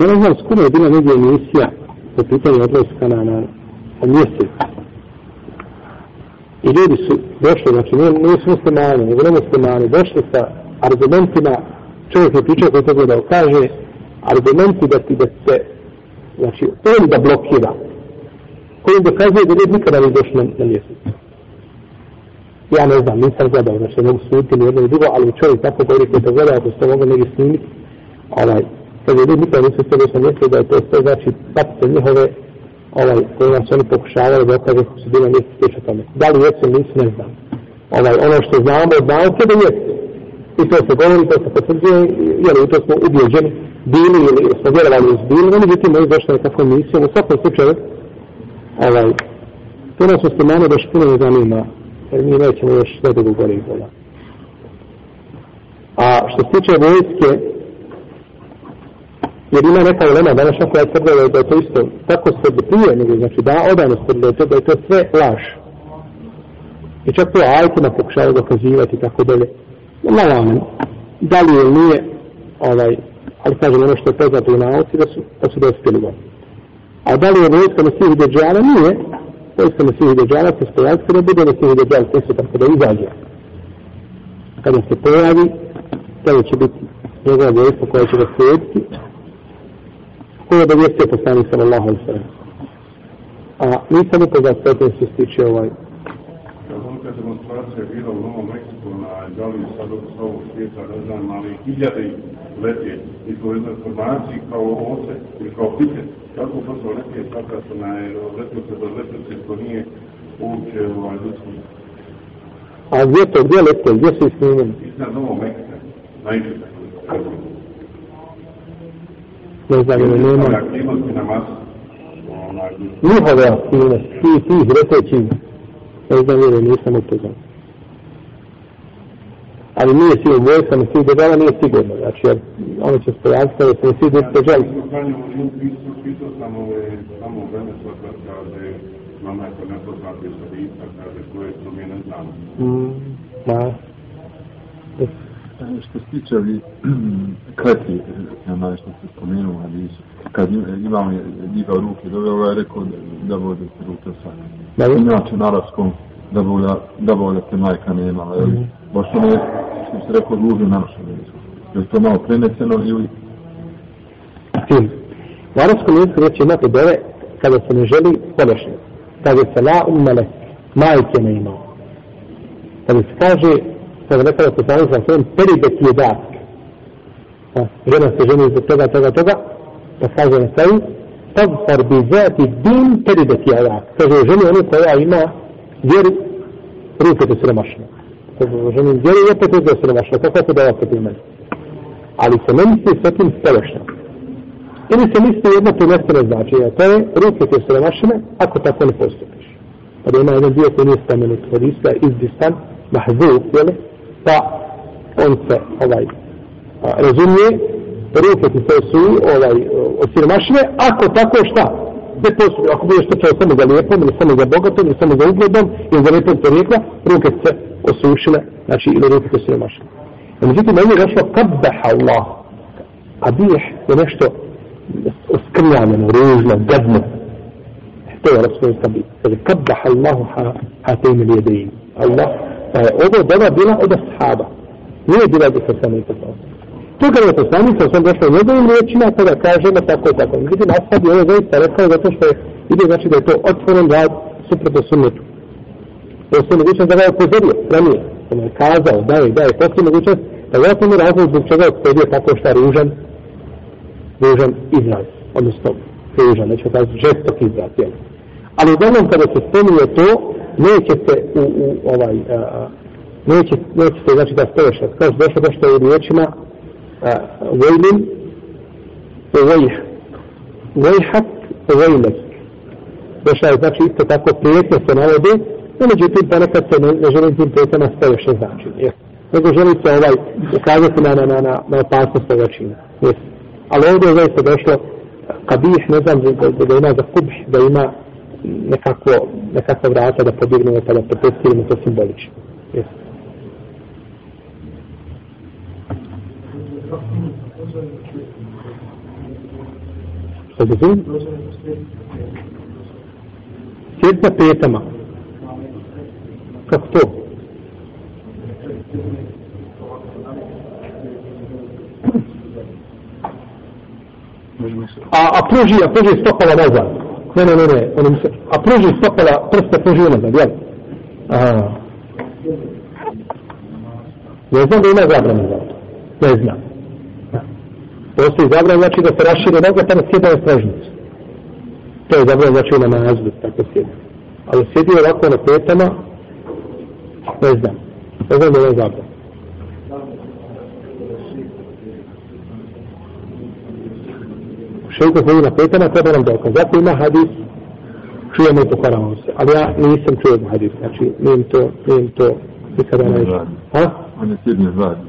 Ja ne znam, skoro je bila negdje emisija po pitanju odlaska na, na, na mjesec. I ljudi su došli, znači ne, ne su muslimani, nego ne muslimani, došli sa argumentima, čovjek je pričao koji to gledao, kaže, argumenti da ti da se, znači, on da blokira, koji dokazuje da ne nikada ne došli na, na mjesec. Ja ne znam, nisam gledao, znači ne mogu suditi ni jedno ni drugo, ali čovjek tako govori koji to gleda, ako ste mogli negdje snimiti, ovaj, kad je ljudi nikada nisu sebe sam na da je to sve, znači, patite njihove, ovaj, koje nas oni pokušavali da okaže kako su bila na mjesec tome. Da li jesu ili nisu, ne znam. Ovaj, ono što znamo od nauke da jesu. I to se govori, to se potvrđuje, jer u to smo ubjeđeni, bili ili smo vjerovali uz bili, no međutim, oni došli na takvom misijom, u svakom slučaju, ovaj, to nas muslimane baš puno ne zanima, jer mi nećemo još sve dugo gore izgleda. A što se tiče vojske, jer ima neka ulema danas koja je tvrdila da je to isto tako se prije nego znači da odano se da je to, da sve laž. I čak to ajtima pokušava dokazivati i tako dalje. Malo amen da li je nije ovaj ali kažem ono što je poznato u nauci da su, da su dospjeli a da li je vojska na svih deđala nije vojska na svih deđala se stojati kada bude na svih deđala to se tako da izađe kada se pojavi tada će biti njegova vojska koja će ga slijediti ko je obavijestio poslanik sallallahu alaihi sallam. A nisam upoznat s tim što se tiče ovaj. Velika demonstracija je bila u Novom Meksiku na Gali sad od ovog svijeta, ne znam, ali hiljade letje i to jednoj kao ose ili kao pitet. Kako brzo letje sada su na letnice do letnice, to nije uopće ovaj ljudski. A gdje to, gdje lete, gdje su isnimeni? Iznad Novog Meksika, najčešće. Ne znam, ili nema. Aktivnosti na masu. Onaj, Njihove aktivnosti, tih, tih letećih, ne znam, ili nisam upoznat. Ali nije sigurno, vojska na svih država nije sigurno, znači, jer oni će stojati kada se na svih država. Pisao sam ove, samo u Venezuela, kaže, mama je to nepoznati sadica, kaže, koje su mi ne znam. Da. Što se tiče ovi kleti, nema što se spomenuo, ali kad imam njega ruke, dobro je rekao da vode ruke sa. Da li? Inače na arabskom da bude, da majka nema, ali mm. baš ono ti se rekao ružno narušeno. Je li to malo preneseno ili... Fin. U arabskom jeziku reći imate dove kada se ne želi podešno. Kaže se la um melek, majke ne imao. Kada se kaže, kada rekao da se sami sa svojim, peribe ti je dat. Žena se ženi zbog toga, toga, toga, pa kaže na kraju, tagfar bi zati din peribe ti je dat. Kaže, ženi onu koja ima vjeru, ruke te siromašne. Kaže, vjeru vjeru, opet je siromašne, kako se da opet imaju. Ali se ne misli sa tim spolešno. Ili se misli jedno prvenstveno značenje, to je ruke te siromašne, ako tako ne postupiš. Pa da ima jedan dio koji nije spomenut od iska, izdistan, mahzub, jel? Pa on se ovaj, razumije, ruke ti se su ovaj, osiromašne, ako tako šta? Ne postupi, ako budeš to čeo samo za lijepom, ili samo za bogatom, ili samo za ugledom, ili za lijepom porijekla, ruke se osušile, znači ili ruke te siromašne. Međutim, ovdje je došlo kabbaha Allah. A bijeh je nešto oskrnjavljeno, ružno, gadno. To je Rasul Sabi. Kaže, kabbaha Allahu ha, hatein ili jedein. Allah, pa je ovo doba bila od ashaba. Nije bila od To kada je poslanik sa osam došao njegovim riječima, pa kada kažemo tako i tako. Međutim, ashab je ovo zaista rekao zato što je, ide znači da je to otvoren rad suprotno sunnetu. To je sve mogućnost da ga je upozorio, ranije. On je kazao, da je, da je, postoji mogućnost, da je osnovni razlog zbog čega je upozorio tako šta ružan, ružan izraz, odnosno ružan, neću kazati žestok izraz, jel? Ali uglavnom kada se spominje to, neće se u, u ovaj, a, neće, neće se znači da stoješ, kao što došlo došto je u riječima ويل vojh, ويحك vojlek. Došla je znači isto tako prijetno se navode, no međutim pa ponekad se ne, ne želi tim prijetama stoješ znači, jel? Nego želi se ovaj ukazati na, na, na, na, na opasnost toga čina, jel? ali ovdje je zaista došlo kabih, ne znam, da, da da ima za kubih, da ima nekako, nekako vrata da pobjegnemo pa da protestiramo to simbolično. Yes. Šta da zovem? Sjed na petama. Kako to? a, a pruži, a pruži stopala nazad. Ne, ne, ne, ne, ono se, a pruži stopala, prste pruži nazad, jel? Aha. Ne znam da ima zabrana za to. Ne znam. Postoji zabrana, znači da se rašire noga, pa ne sjeda na stražnicu. To je zabrana, znači na nazvu, tako sjedi. Ali sjedi ovako na petama, ne znam. Ne znam da ima zabrana. šeiku koji na petama, treba nam dokaz. Zato ima hadis, čujemo i pokoravamo se. Ali ja nisam čuo hadis, znači nijem to, nijem to nikada ne išao. Ha? On je sjedni zvadi.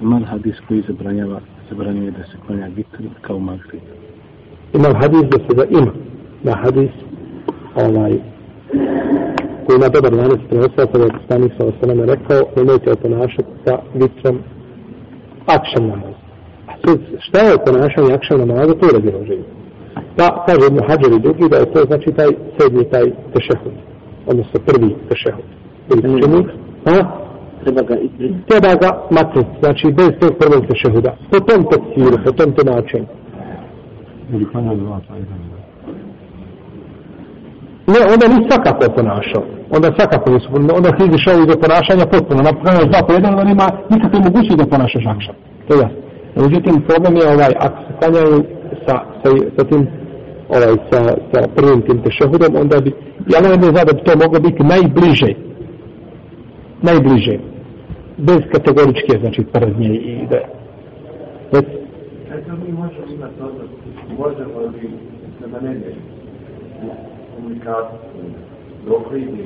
Ima hadis koji zabranjava, zabranjuje da se klanja vitr kao magrib? Ima hadis da se da ima. Da hadis, ovaj, koji ima dobar lanac prenosao, kada je poslanik sa osaname rekao, nemojte oponašati sa vitrom akšan namaz šta je ponašanje akšan namaza, to je razilaženje. Pa, kaže Ibn Hađar i drugi, da je to znači taj sedmi, taj tešehud. Odnosno prvi tešehud. Ili čini? Ha? Treba ga izbriti. Treba ga maknuti, znači bez tog prvog tešehuda. Po tom tefsiru, po tom tumačenju. Ili klanja dva, taj Ne, onda ni svakako ponašao. Onda svakako nisu, onda ti izišao iz ponašanja potpuno. Napravljeno dva po jedan, onda nema nikakve mogućnosti da ponašaš akšan. To je jasno. Međutim, problem je ovaj, ako se klanjaju sa, sa, sa tim, ovaj, sa, sa prvim tim tešehudom, onda bi, ja ne znam da bi to moglo biti najbliže, najbliže, bez kategoričke, znači, prznje i da, bez, Eto mi možemo imati odnos, možemo li prema nebi komunikaciju, dok vidi,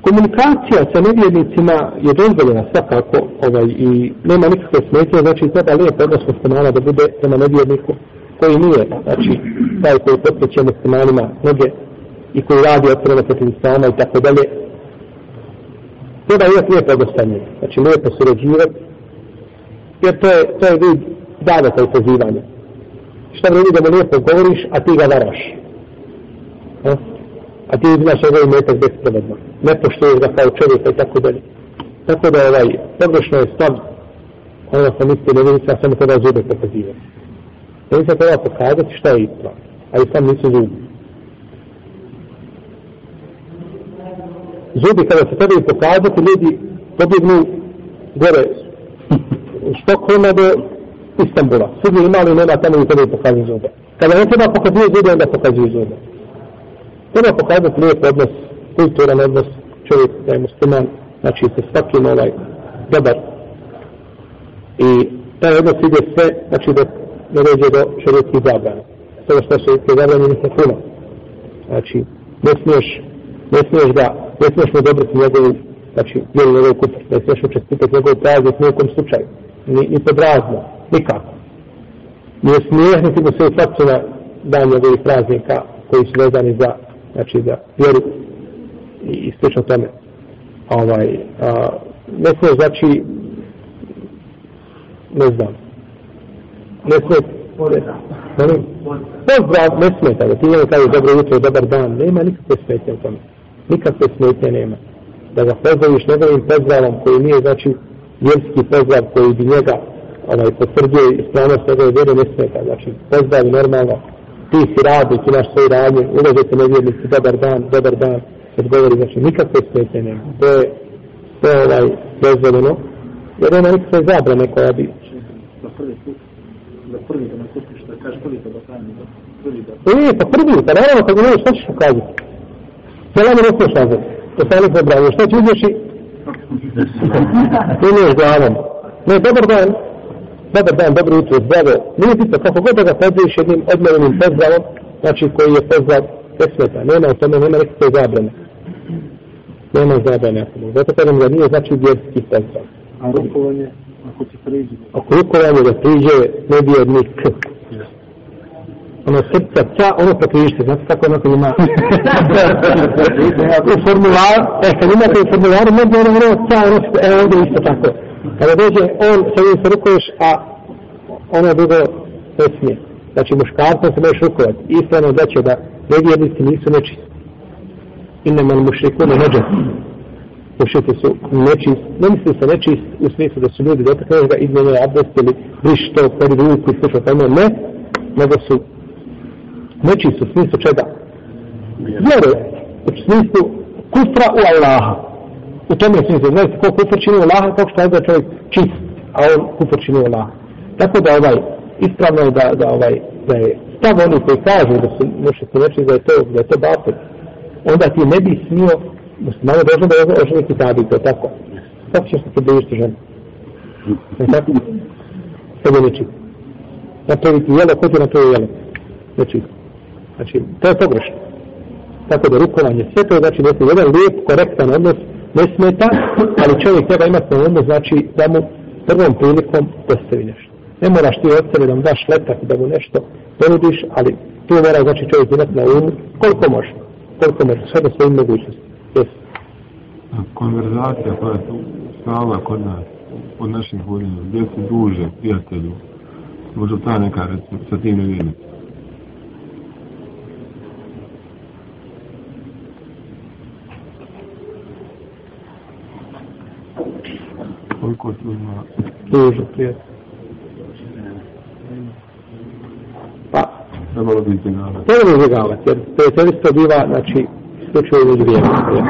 Komunikacija sa nevjernicima je dozvoljena svakako ovaj, i nema nikakve smetnje, znači treba lijep odnos muslimana da bude prema nevjerniku koji nije, znači taj koji potreće muslimanima noge i koji radi otvoreno protiv islama i tako dalje. Treba imati lijepo odnos znači lijepo surađivati, jer to je, to je vid davata i pozivanja. Šta vredi da mu lijepo govoriš, a ti ga varaš? A, a ti imaš ovaj metak bespravedno. Ne poštuješ ga kao čovjeka i tako dalje. Tako da ovaj, pogrešno je stav, ono sam mislio da vidi, samo kada zube pokazivati. Ne se treba pokazati šta je islam, a i sam nisu zubi. Zubi kada se trebaju pokazati, ljudi pobjegnu gore u Stokholma do Istanbula. Svi imali nema tamo i trebaju pokazati zube. Kada ne treba pokazati zube, onda pokazuju zube. Treba pokazati lijep odnos, kulturan odnos čovjek da je musliman, znači se svakim ovaj dobar. I taj odnos ide sve, znači da ne dođe do šarijetskih zabrana. Sve što su te zabrane nije puno. Znači, ne smiješ, ne smiješ da, ne smiješ mu dobrati njegovu, znači, vjeru njegov kufr, ne smiješ učestiti njegov praznik u nijekom slučaju. Ni, ni pod razno, nikako. Nije smiješno ti mu se u srcu na dan njegovih praznika koji su vezani za znači za vjeru i, i slično tome. Ovaj, a, ne smije znači, ne znam, ne smije, pozdrav, ne smije tada, ti njemu kaže dobro jutro, dobar dan, nema nikakve smetnje u tome. Nikakve smetnje nema. Da ga pozdraviš njegovim pozdravom koji nije, znači, vjerski pozdrav koji bi njega ovaj, potvrdio ispravnost njegove vjere, ne smije znači, pozdravi normalno, ti si radnik, imaš svoj radnje, ulažete nevjernici, dobar dan, dobar dan, kad govori, znači nikakve smetje nema. To je, to je ovaj, dozvoljeno, jer nema nikakve zabrane koja bi... Da prvi put, da prvi da nakupiš, da kažeš prvi da da prvi da. E, pa prvi, pa naravno, kad ne šta ćeš ukazati? Selam ne smiješ nazvati. To sam nisam branio, šta ću uzmeš i... Ti niješ glavom. Ne, dobar dan, dobar dan, dobro jutro, zdravo. Nije bitno, kako god da ga pozdraviš jednim odmjerenim pozdravom, znači koji je pozdrav bez sveta. Nema u tome, nema nekakve zabrane. Nema zabrane. Zato kažem da nije znači vjerski pozdrav. A rukovanje, ako ti priđe? Ako rukovanje da priđe nevjernik. Ono srca, ca, ono prekrižite, znate kako onako ima u formular, e, kad imate u formularu, možda ono ono ca, ono, e, ovdje isto tako. Kada dođe on, sa njim se rukuješ, a ono drugo ne smije. Znači, muškarcom se možeš rukovati. Ispravno da će da nevjernici nisu nečisti. Inne man mušriku ne neđe. Mušriti su nečist. Ne misli se nečist u smislu da su ljudi dotaknuli da izmenjaju abdest ili briš to, peri ruku i slično tamo. Ne, nego su nečist u smislu čega? Vjere. U smislu kufra u Allaha u tome je smislu, znači ko kufr čini u Allaha, kako što je čovjek čist, a on kufr čini u Allaha. Tako da ovaj, ispravno je da, da ovaj, da je stav oni koji kažu da su muši se neči da je to, da je to batel, onda ti ne bi smio, muslimano došlo da je oženi kitabi, to je tako. Kako ćeš se približiti ženi? ženu? Je tako? Sebe neči. Napraviti jelo, ko ti na to jelo? Neči. Znači, to je pogrešno. Tako da rukovanje, sve to je znači neki jedan lijep, korektan odnos ne smeta, ali čovjek treba imati na umu, znači da mu prvom prilikom postavi nešto. Ne moraš ti od sebe da mu daš letak da mu nešto ponudiš, ali tu mora znači čovjek imati na umu koliko može, koliko može, sve do svojim mogućnosti. Yes. Konverzacija koja je stala kod nas, od naših voljenja, gdje su duže, prijatelju, možda ta neka recimo, sa tim nevjernicima. Koliko tu ima duže prijatelj. Pa, trebalo bi izbjegavati. Trebalo bi izbjegavati, jer prijateljstvo biva, znači, isključivo među vjernicima.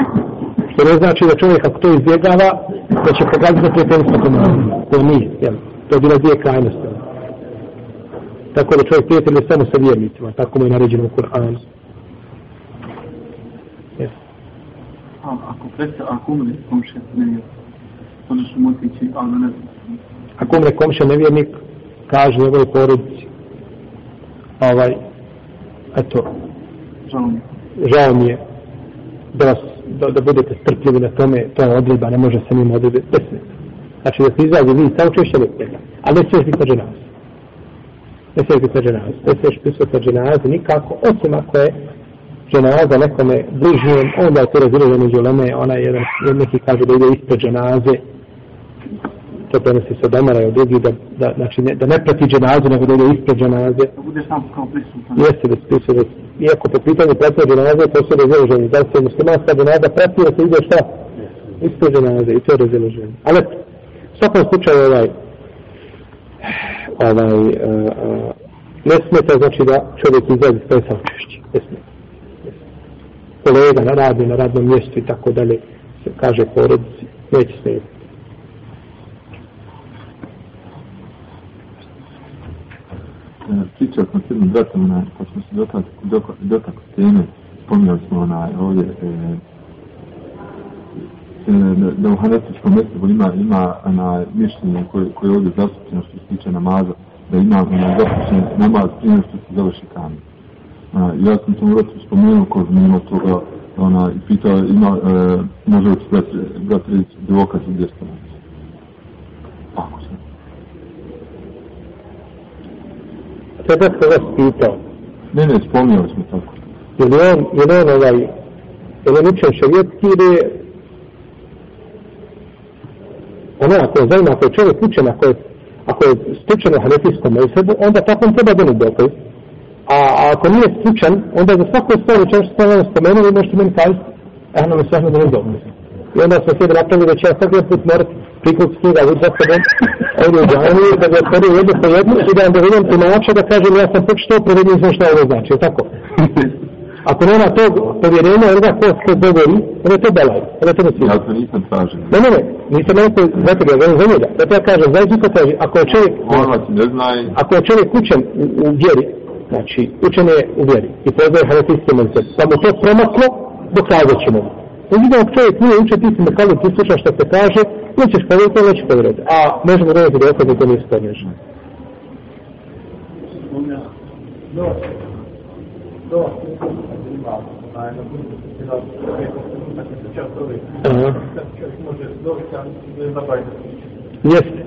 Što ne znači da čovjek ako to izbjegava, da će pokazati za prijateljstvo to nije. To nije, jel? To je bila dvije krajnosti. Tako da čovjek prijatelj je samo sa vjernicima, tako mu je naređeno u Kur'anu. Ako predstav, ako umre komšija, ne je motići, ali ne. Ako umre komšija nevjernik, kaže njegove porodici, ovaj, eto, žao mi. je da, vas, da, da budete strpljivi na tome, to je odredba, ne može se mimo odredbe, besmet. Znači da se izađe vi sa učešće njega, ali ne smiješ biti na dženazu. Ne smiješ biti na dženazu, ne smiješ prisutiti na dženazu nikako, osim ako je dženaza nekome bližnjem, onda je to razilaženje među leme, ona je jedan, neki kaže da ide ispred dženaze, to prenosi se od Omara i od drugih, da, da, znači, ne, da ne prati dženazu, nego da ide ispred dženaze. Da bude sam kao prisutan. Jeste da se iako po pitanju pratio dženaze, to se razilaženje, da se muslimanska dženaza prati da se ide šta? Ispred dženaze, i to je razilaženje. Ali, u svakom slučaju, ovaj, ovaj, uh, uh, ne smeta, znači da čovjek s svoje saučešće. Ne smeta. Kolega na radi, na radnom mjestu i tako dalje, se kaže porodici, neće smetati. Pričao sam s jednim bratom, onaj, kad smo se dotakli dotak, dotak teme, spominjali smo onaj, ovdje, e, e, da, da u hanetičkom mjestu ima, ima onaj, mišljenje koje, koje je ovdje zastupljeno što se tiče namaza, da ima onaj, zastupljen namaz prije što se završi kamen. A, ja sam tom vratu spomenuo kod mimo toga, ona, i pitao, ima, e, može li brat, brat reći dokaz gdje ste Ako se. Se vas pitao, Ne, ne, spominjali smo tako. je li on, je li on ovaj, je li on učen šarijetski ili ono, ako je zaima, ako je čovjek učen, ako je, ako je stučen u hanefijskom mesebu, onda tako on treba doneti dokaz. A, a ako nije stručan, onda za svako stvar u čemu što sam vam spomenuo, vi možete meni kazati, eh, nam je sve da ne dobro. I onda smo sve napravili da će ja svaki put morati prikući knjiga u za sobom, ovdje u džani, da ga otvorio jednu po jednu i da vam dovoljam tumača da kažem ja sam počito prevedim sve što ovo znači, tako? Ako nema tog povjerenja, onda ko se govori, onda je to belaj, onda je to ne Ja to nisam tražio. Ne, ne, ne, nisam neko za tebe, ja za njega. Zato ja kažem, zaista ko kaže, ako je čovjek, On vas ne zna i... ako je čovjek učen u, u vjeri, znači, učen je u vjeri i poznaje hanefijske mence, pa mu to promaklo, dokazat ćemo. Međutim, ako čovjek nije učen, ti si mekalu, ti slušaš što se kaže, Pa nećeš povjeriti, ali nećeš pa povjeriti. A možemo doneti da okaz da to nisu spornješ. Aha. Jeste.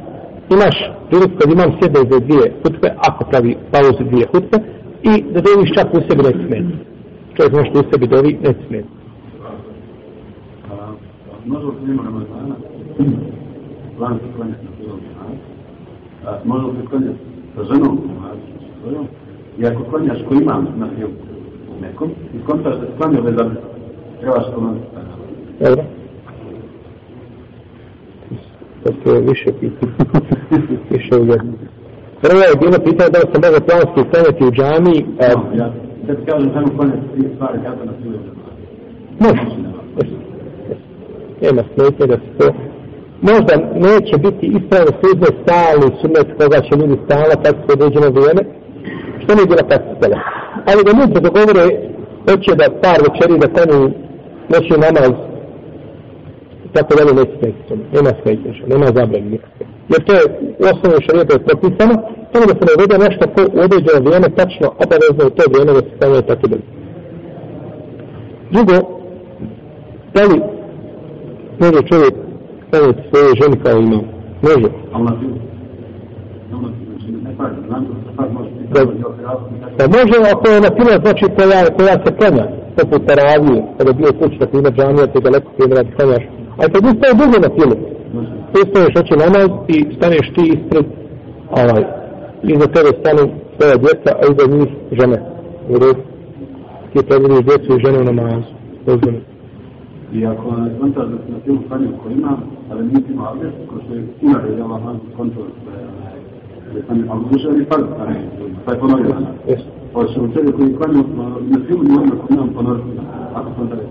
Imaš priliku kad imam sebe za dvije hutbe, ako pravi pauzu dvije hutbe, i da doviš čak u sebi ne smeti. Čovjek može u sebi dovi, ne smeti. Može li nema Ramazana, plan se klanjati na bilo namaz, može li se klanjati sa ženom namaz, svojom, i ako klanjaš ko imam na film nekom, i kontaš da se klanja bez da trebaš klanjati. Dobro? To je više pitanje. više uvjerno. Prvo je bilo pitanje da li sam mogao planski staviti u džami. A, Ja, ti kažem samo klanjati tri stvari, kako na film namaz. može. Nema smetnje da se to možda neće biti ispravno sudne stali sunet koga će ljudi stala kad se određeno vrijeme, što nije bila praktika. Ali da ljudi dogovore, hoće da par večeri da tamo noći namaz, tako dalje neće smetiti. Nema smetnje, nema zabrani nikakve. Jer to je u osnovu šarijeta je propisano, samo da se ne uvede nešto ko u određeno vrijeme tačno obavezno u to vrijeme da se stavlja tako dalje. Drugo, da li može čovjek staviti svoje ženi kao ima? Može. Ali znači da da je Pa može ako je na fila, znači koja, koja se klanja, poput taravije, kada je bio kuć, na primjer, džamija, te daleko ti ne radi klanjaš. A kad ustaje dugo na filu, ti ustaješ oči namaz i staneš ti ispred, ovaj, iza tebe stanu svoja djeca, a iza njih žene. U redu. Ti predvidiš djecu i žene u namazu. Dozvoljno. I ako da se na filmu klanju ko ima, ali nisi ima abdest, ko što je Umar je Allah van kontrol, da je klanju, ali duže je farz klanju, pa je ponovio. Jesu. Hoće u čovjek koji klanju na filmu, ne onda ko imam ponoviti, ako sam da je.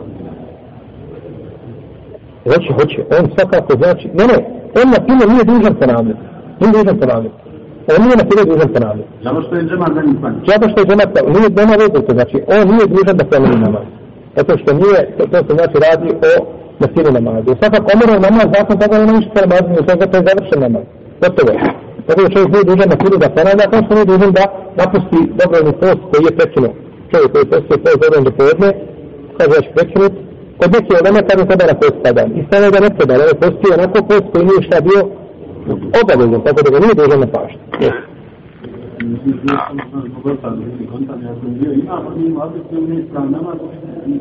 Hoće, hoće. On svakako znači, ne, ne, on na filo nije dužan ponavljati. Nije dužan ponavljati. On nije na filo dužan ponavljati. Zato što je džema za njim klanju. Zato što je žena, nije nema veze to, znači, on nije dužan da ponovi namaz. Zato što nije, to, to se znači radi o na namazu. namazu. svakak omorao namaz, zakon toga nema ništa namazu, ne sve to je završen namaz. Gotovo je. Tako da čovjek nije dužan na da ponavlja, kao što nije dužan da napusti dobrovni post koji je prekinuo. Čovjek koji postoje post dobrovni do pojedne, kaže ja ću prekinut, kod neki od nama kaže treba na post tada. I stane da ne treba, da ne postoji onako post koji nije šta bio obavezan, tako da ga nije dužan na paštu. Ne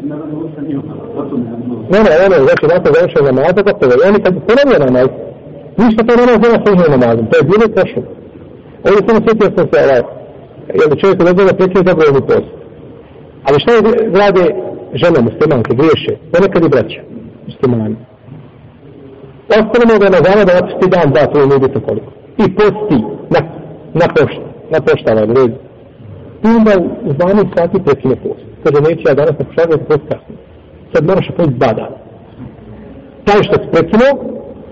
ne ono, znači, uopšte nije namaz. Zato mi je bilo. Ne, ne, ne, znači nakon završenja namaza, kako je, oni kad ponovio namaz, Ništa to nema zove sa užnim namazom, to je bilo prošlo. Ovdje samo sjetio sam se, ovaj, jel čovjek ne zove prekrio dobrovoljni post. Ali šta je rade žene muslimanke, griješe, ponekad i braća muslimani. Ostanemo da je na zana da opusti dan, dva, to je nebito koliko. I posti na, na pošta, na pošta, red. I onda u 12 sati prekine post. Kaže, neće ja danas na pošta, post kasno. Sad moraš post dva dana. Taj što si prekinuo,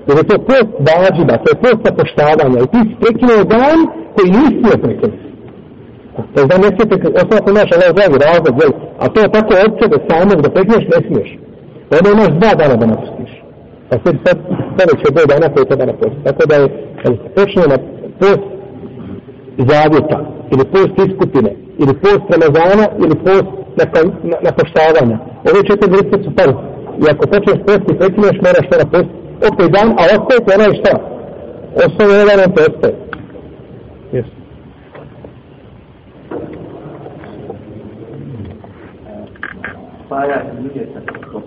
jer je to post vađiva, to je post zapoštavanja. I ti si prekinuo dan koji nisi joj prekinuo. To znam, ne smijete, osnovno ako imaš ovaj zdravi razlog, jel, a to je tako od sebe samog da prekineš, ne smiješ. Onda imaš dva dana da napustiš. Pa a sve sad sad će broj dana koji treba post. Tako da je, kad se počne na post zavjeta, ili post iskupine, ili post Ramazana, ili post napoštavanja. Ove četiri vrste su prvi. I ako počneš post i prekineš, moraš to napustiti. Opet dan, a ostaje to onaj šta? Osnovno je dan, on to ostaje. Jesu. Spajanje nijeta kod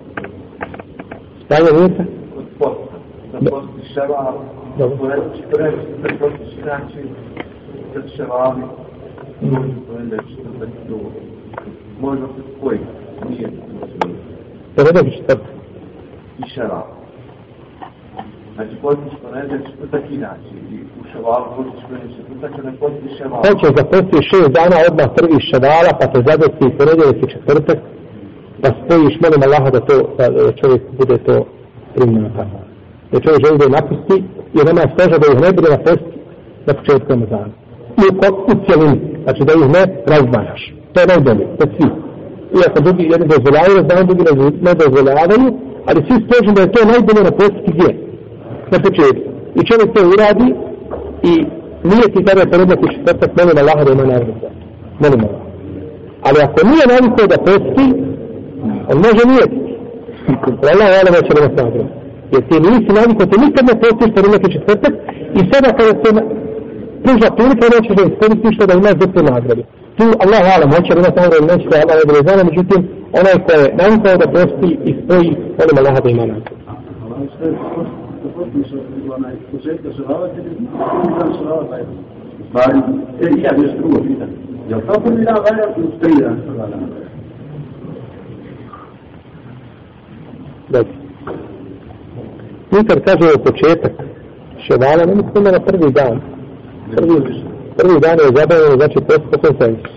Spajanje nijeta? Kod posta. Da posti ševal, prenosi da posti da to da četvrtak do možda se spoji, nije to ne dobi četvrtak. I ševal. Znači, postiš ponedje četvrtak inače, i u ševalu postiš ponedje četvrtak, kada postiš ševal. Hoćeš da postiš šest dana odmah prvi ševala, pa te zadesi i četvrtak, da spojiš, molim Allaha da to, da čovjek bude to primljeno tako. Da čovjek želi da je napusti, jer nema steža da ih ne bude napusti na početku Ramazana. U, u cijelini, znači da ih ne razbanjaš. To je najbolje, to svi. Iako drugi jedni dozvoljavaju, znam drugi ne dozvoljavaju, ali svi spođu da je to najbolje na napustiti gdje? Na početku. I čovjek to uradi i nije ti tada ponudati četvrtak, molim Allah da ima navrata. Molim Allah. Ali ako nije navikao da posti, On može nijeti. Allah je Allah će nas nagrati. Jer ti nisi navikao, ti nikad ne postiš ponudati četvrtak i sada kada se pruža prilika, da iskoristiš to da imaš duplu nagradu. Tu Allah je Allah, hoće nas nagrati, neće da Allah je brezana, međutim, onaj ko je navikao da posti i spoji, onim Allah da ima nagradu. Stvari, ja bih još drugo pitanje. Jel to prvi dan valja ili tri dan? Dobro. Nikad kaže je početak ševala, ne mislim na prvi dan. Prvi, prvi dan je zabavljeno, znači post po konsensus.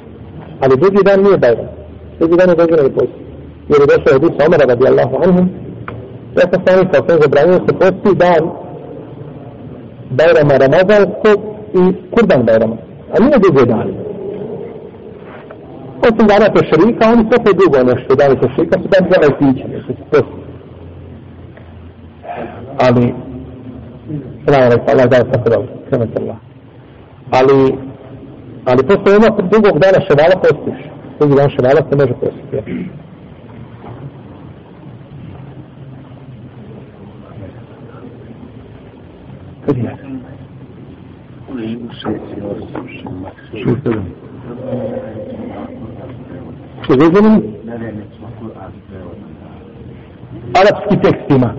Ali drugi dan nije bajran. Drugi dan je dozvoljeno post. Jer je došao od Isa Omara radi Allahu anhum, Ja sam sami kao sam zabranio se posti dan Bajrama Ramazanskog i Kurban Bajrama. A nije drugi dan. Osim dana Tešrika, oni sve to drugo nešto. Dani Tešrika su dan dana i nešto su posti ali Allah alaikum, Allah da je tako kremet Allah. Ali, ali posle jednog drugog dana ševala postiš. Drugi dan ševala se može postiti. Ja. Što je vezano? Arabski tekst ima.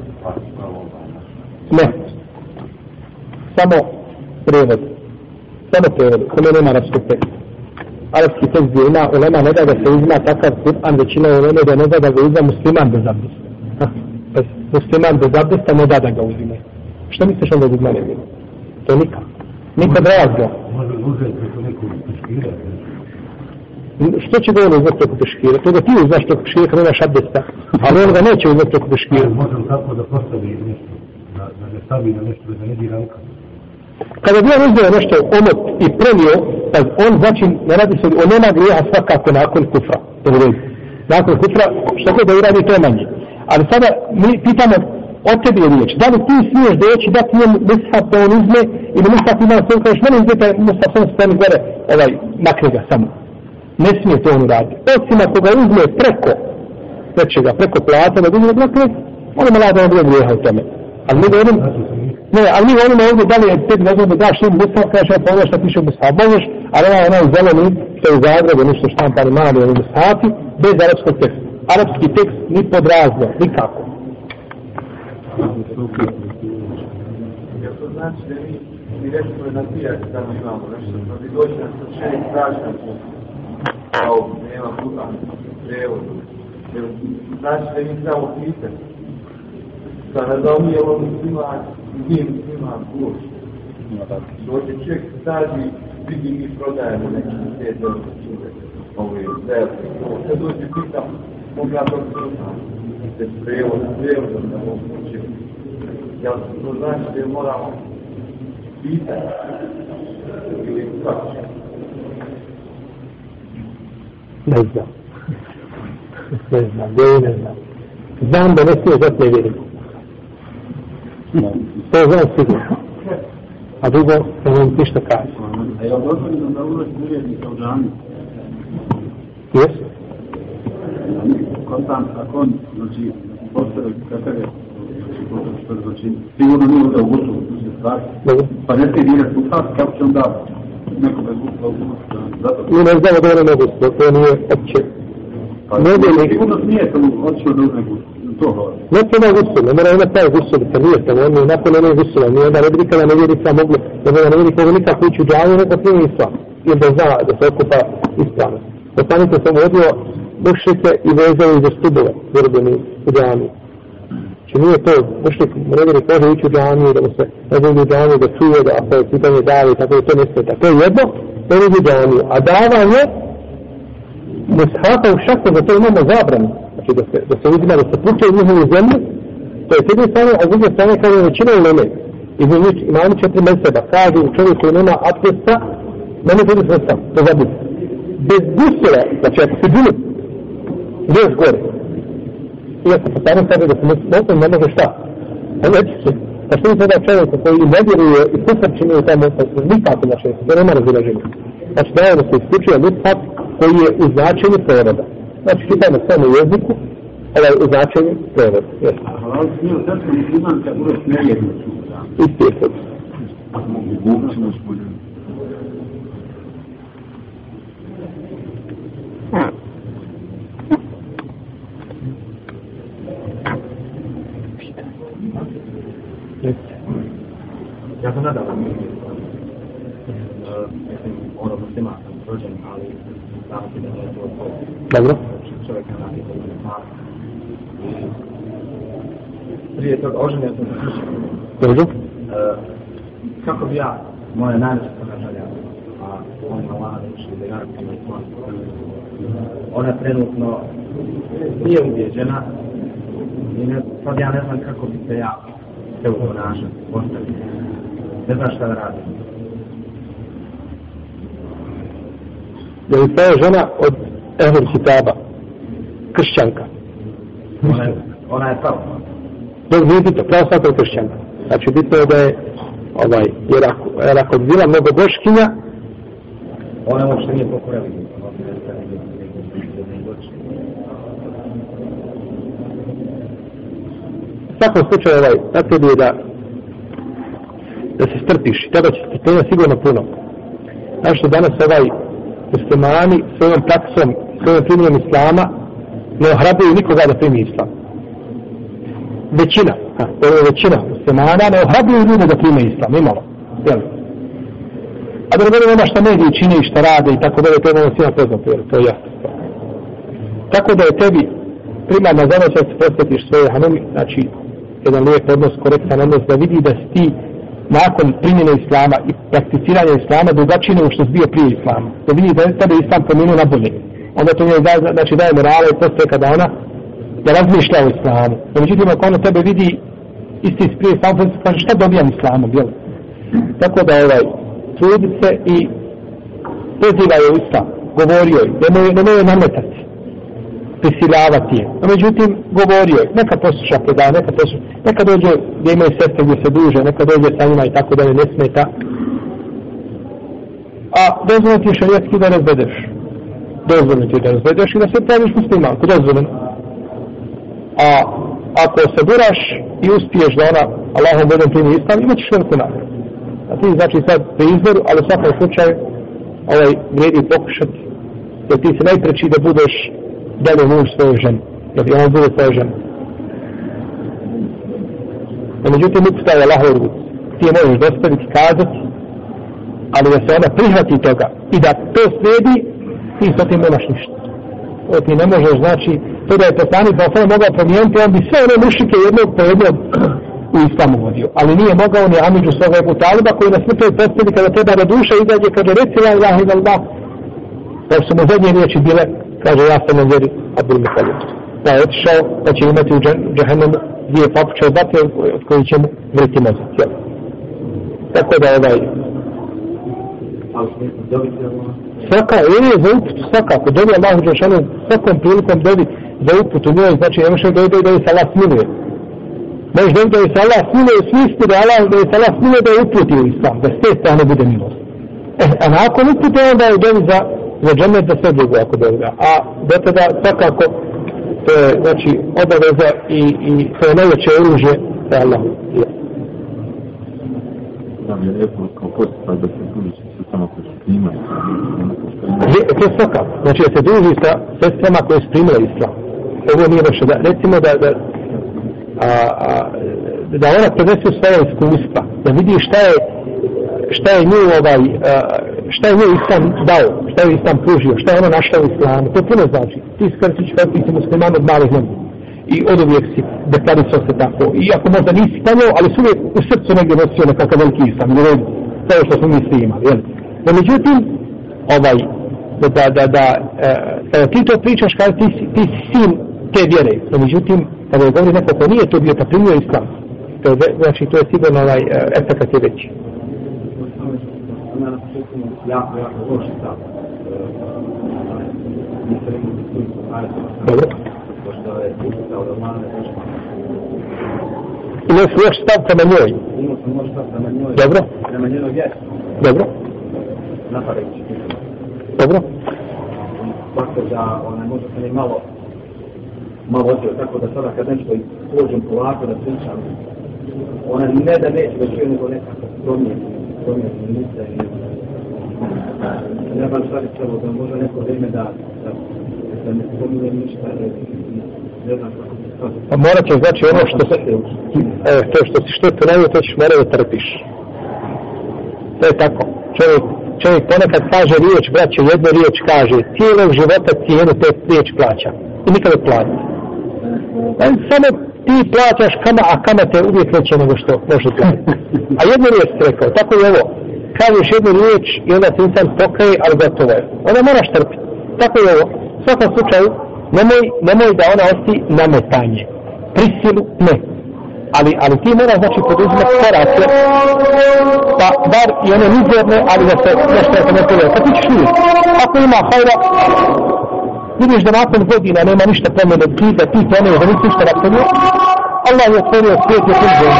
Ne. Samo prevod. Samo prevod. Kome nema arabskog teksta. Arabski tekst gdje ima ulema ne da da se uzima takav Kur'an, većina ulema da ne da da ga uzima musliman bez abdesta. Musliman bez abdesta ne da da ga uzima. Što misliš onda uzima ne uzima? To je nikak. Nikad razga. Što će ga on uzeti preko peškira? To da ti uznaš preko peškira kad nemaš abdesta. Ali on ga neće uzeti preko peškira. Možem tako da postavi nešto da ne stavi na nešto, da ne dira ruka. Kada bi on uzeo nešto omot i premio, pa on znači ne radi se, on nema grijeha svakako nakon kufra. Dobro Nakon kufra, što god da uradi, to je manje. Ali sada mi pitamo od tebi je riječ. Da li ti smiješ doći da ti je da on uzme ili mishab ima sve, kažeš, uzme, uzmete mishab sam spremi gore, ovaj, makne ga samo. Ne smije to on uradi. Osim ako ga uzme preko nečega, preko plata, da uzme ono dakle, on ima lada on bude grijeha u tome. Ali mi govorim, ne, ali mi govorimo ovdje da li je tebi dozvoljeno da daš im musa, kaže pa ono ja pogledaš šta piše musa, možeš, ali ona onaj zeleni, što je u Zagrebu, nešto štampani mali, oni musati, bez arapskog teksta. Arapski tekst ni pod razno, nikako. znači da mi, mi recimo na pijak tamo imamo nešto, pa bi došli na slučaj strašan put, kao nema puta, prevodu. znači da mi samo pitan, pa da razumijemo svima, njim svima kuć. Dođe čovjek staži, vidi mi prodajemo neki te dobro čude, ove zelke, kad dođe pitam, mogu ja to slušam, se prevod, prevod da mogu učiti. Ja to znači da moramo pitati ili kako. Ne znam. Ne znam, ne znam. Znam da ne smije zato ne vjerim. To znam sigurno. A drugo, ne vam ništa kaže. A je dozvoljeno da ulaz nevjernika u džami? Jesu? Kon tam, ako on, znači, postave kakav je, znači, je sigurno nije da u gusu, se stvari, pa ne smije dirati u sad, kako će onda neko bez gusu, zato. Mi ne znamo da ono ne gusto, to nije opće. Pa, Ne bi li- sigurno smije to odšao da uzme gusu, to govori. Ne Ne treba gusul, ne mora imati taj gusul, kad nije tamo, on je nakon onog gusula, nije da ne bi nikada ne nevjerica moglo, da ne ne vidi nikako ući u džaviju, nego primi islam, jer da zna da se okupa ispravno. Poslanik sam vodio mušike i vezao ih za stubove, zarobljeni u džavu. Znači nije to, mušik ne vjeri može ući u džavu, da mu se ne vjeri u džavu, da čuje, da ako je pitanje davi, tako da to ne smeta. To je jedno, ne vjeri u džavu, A davanje, mushafa u šaku, da to imamo zabranu. Znači da se, da se uzima, da se puče u njihovu zemlju, to je s jedne strane, a s druge strane kao je većina u neme. Između njih imamo četiri meseba, kažu čovjek koji nema abdesta, ne može biti sve sam, to zabiti. Bez gusila, znači ako se gdje još gore. I ako se tamo kaže da se mosno ne može šta? A neće se. Pa što mi sada čovjek koji ne vjeruje i kufar čini u taj mosno, pa nikako znači, da nema razilaženja. Znači da je da se isključuje lutfat koji je u značenju prevoda. Znači čitamo samo u jeziku, ovaj u značenju prevoda. Jesu. A halal smije u srcu musliman kad uvek nevjernik u džami. Isti je sad. Bolje. Ja sam nadal, mislim, ono muslima sam rođen, ali znam se da nije to to. Dobro. Čovjek nakon koji je sam. Prije toga oženio sam Dobro. E, kako bi ja, moja najveća ponašanja, a on učili da ja sam islam, ona trenutno nije ubjeđena i ne, sad ja ne znam kako bi se ja se ponašao, postavio. Ne znam šta da radim. Je li to je žena od Ehlul Kitaba? Kršćanka. Ona je, ona je pravo. Dok nije bitno, pravo svaka je kršćanka. Znači bitno je da je ovaj, jer ako, jer ako bi bila mnogo boškinja, Ona uopšte nije pokorela. u svakom slučaju ovaj, na tebi je da da se strpiš i tada će strpljenja sigurno puno. Znaš što danas ovaj muslimani svojom praksom, svojom primjenom islama ne ohrabruju nikoga da primi islam. Većina, ha, to je većina muslimana ne ohrabruju ljude da prime islam, imalo. Jel? A da ne govorimo ono što mediji čine i što rade i tako dalje, to je ono svima poznato, jel? To je jasno. Tako da je tebi primarna zadaća da ono se posvetiš svoje hanumi, znači jedan lijep odnos, korektan odnos, da vidi da si ti nakon primjene islama i prakticiranja islama drugačiji nego što si bio prije islama. Da vidi da je tebe islam promijenio na bolje. Onda to njoj da, znači daje morale i postoje kada ona da razmišlja o islamu. No, međutim, ako ona tebe vidi isti iz prije islamu, pa kaže šta dobijam islamom, jel? Tako da ovaj, trudi se i poziva je u islam, govorio je, nemoj, nemoj je nametati prisiljavati je. No, međutim, govorio je, neka posluša predaje, neka posluša, neka dođe gdje imaju sestre gdje se duže, neka dođe sa njima i tako da ne smeta. A dozvoljeno je šarijetski da razvedeš. Dozvoljeno ti da pa razvedeš i da se praviš muslimanku, dozvoljeno. A ako se buraš i uspiješ da ona Allahom vodom primi islam, imat ćeš veliku nagradu. A ti znači sad pri izboru, ali u svakom slučaju ovaj vredi pokušati, jer ti se najpreći da budeš dalje muž svoje žene, da bi on bude svoje žene. A međutim, uputa je Allahov ruku. ti je možeš dostaviti, kazati, ali da se ona prihvati toga i da to slijedi, ti sa tim nemaš ništa. O, ti ne možeš, znači, to da je poslanik da sve mogao promijeniti, on bi sve one mušike jednog po jednog u islamu vodio. Ali nije mogao ni Amidžu svoga Ebu Taliba koji na smrtoj postavi kada treba da duša izađe, kaže reci la ilaha ila Allah. Da su mu zadnje riječi bile, kaže ja sam na vjeri Abdul Mihalik. Da pa je otišao, da će imati u džahennemu dvije papuče od vatre od koji će mu vriti mozak. Jel? Tako da ovaj... Svaka, ili je za uput, svakako, dobi Allahu Đelšanu svakom prilikom dobi za uput u njoj, znači ne može dobi da je se Allah smiluje. Može dobi da je se Allah smiluje svi isti da, je Allah, da je se Allah smiluje da je uputi u islam, da s te strane bude milost. Eh, a nakon upute onda je dobi za, za džemet da sve drugo ako dobi da. A do tada svakako to je znači obaveza i, i to je najveće oružje za Allah. Da mi je rekao kao postupak da se druži sa samo koji su primali to je svaka. Znači da se druži sa sestrama koje su primile islam. Ovo nije baš da, recimo da, da, a, a, da ona prenese svoje iskustva, da vidi šta je šta je nju ovaj šta je nju islam dao šta je islam pružio šta je ona našla u islamu to puno znači ti skrčić kao ti si musliman od malih nogu i od uvijek si deklarisao se tako i ako možda nisi tanjao ali su uvijek u srcu negdje nosio nekakav veliki islam ne vedi to što smo mi svi imali jel? no međutim ovaj da da da, da e, ti to pričaš kada ti, ti si sin te vjere no međutim kada je govori neko ko nije to bio pa primio islam to znači to je sigurno ovaj e, efekt je veći na. Dobro. Pošto je loš stav prema njoj. Imao sam loš stav prema njoj. Dobro. Prema njenoj vjeri. Dobro. Napadajući. Dobro. Tako da ona možda se ne malo malo odio, tako da sada kad nešto pođem polako da pričam, ona ne da neće da čuje, nego nekako promijeni promjeni misle i ne baš šta bi trebalo da može neko vrijeme da, da, da ne spominje ništa, ne, ne znam kako se sada. Pa morat će znači ono što se, e, to što si što trenutno, to ćeš morati da trpiš. To je tako. Čovjek, čovjek ponekad kaže riječ, braće, jednu riječ kaže, cijelog života cijenu te riječ plaća. I nikada plati. Pa samo ti plaćaš kama, a kama te uvijek veće nego što može platiti. A jednu riječ ti rekao, tako je ovo. Kažeš jednu riječ i onda ti insan pokaje, ali gotovo je. Onda moraš trpiti. Tako je ovo. U svakom slučaju, nemoj, nemoj da ona osti nametanje. Prisilu, ne. Ali, ali ti mora znači poduzimati korake, pa bar i one mizerne, ali da se nešto je ne povijek. Pa ti ćeš vidjeti. Ako ima hajra, vidiš da nakon godina nema ništa promjene, ti da ti promjene, da nisi ništa napravio, Allah je otvorio svijet je tuđen.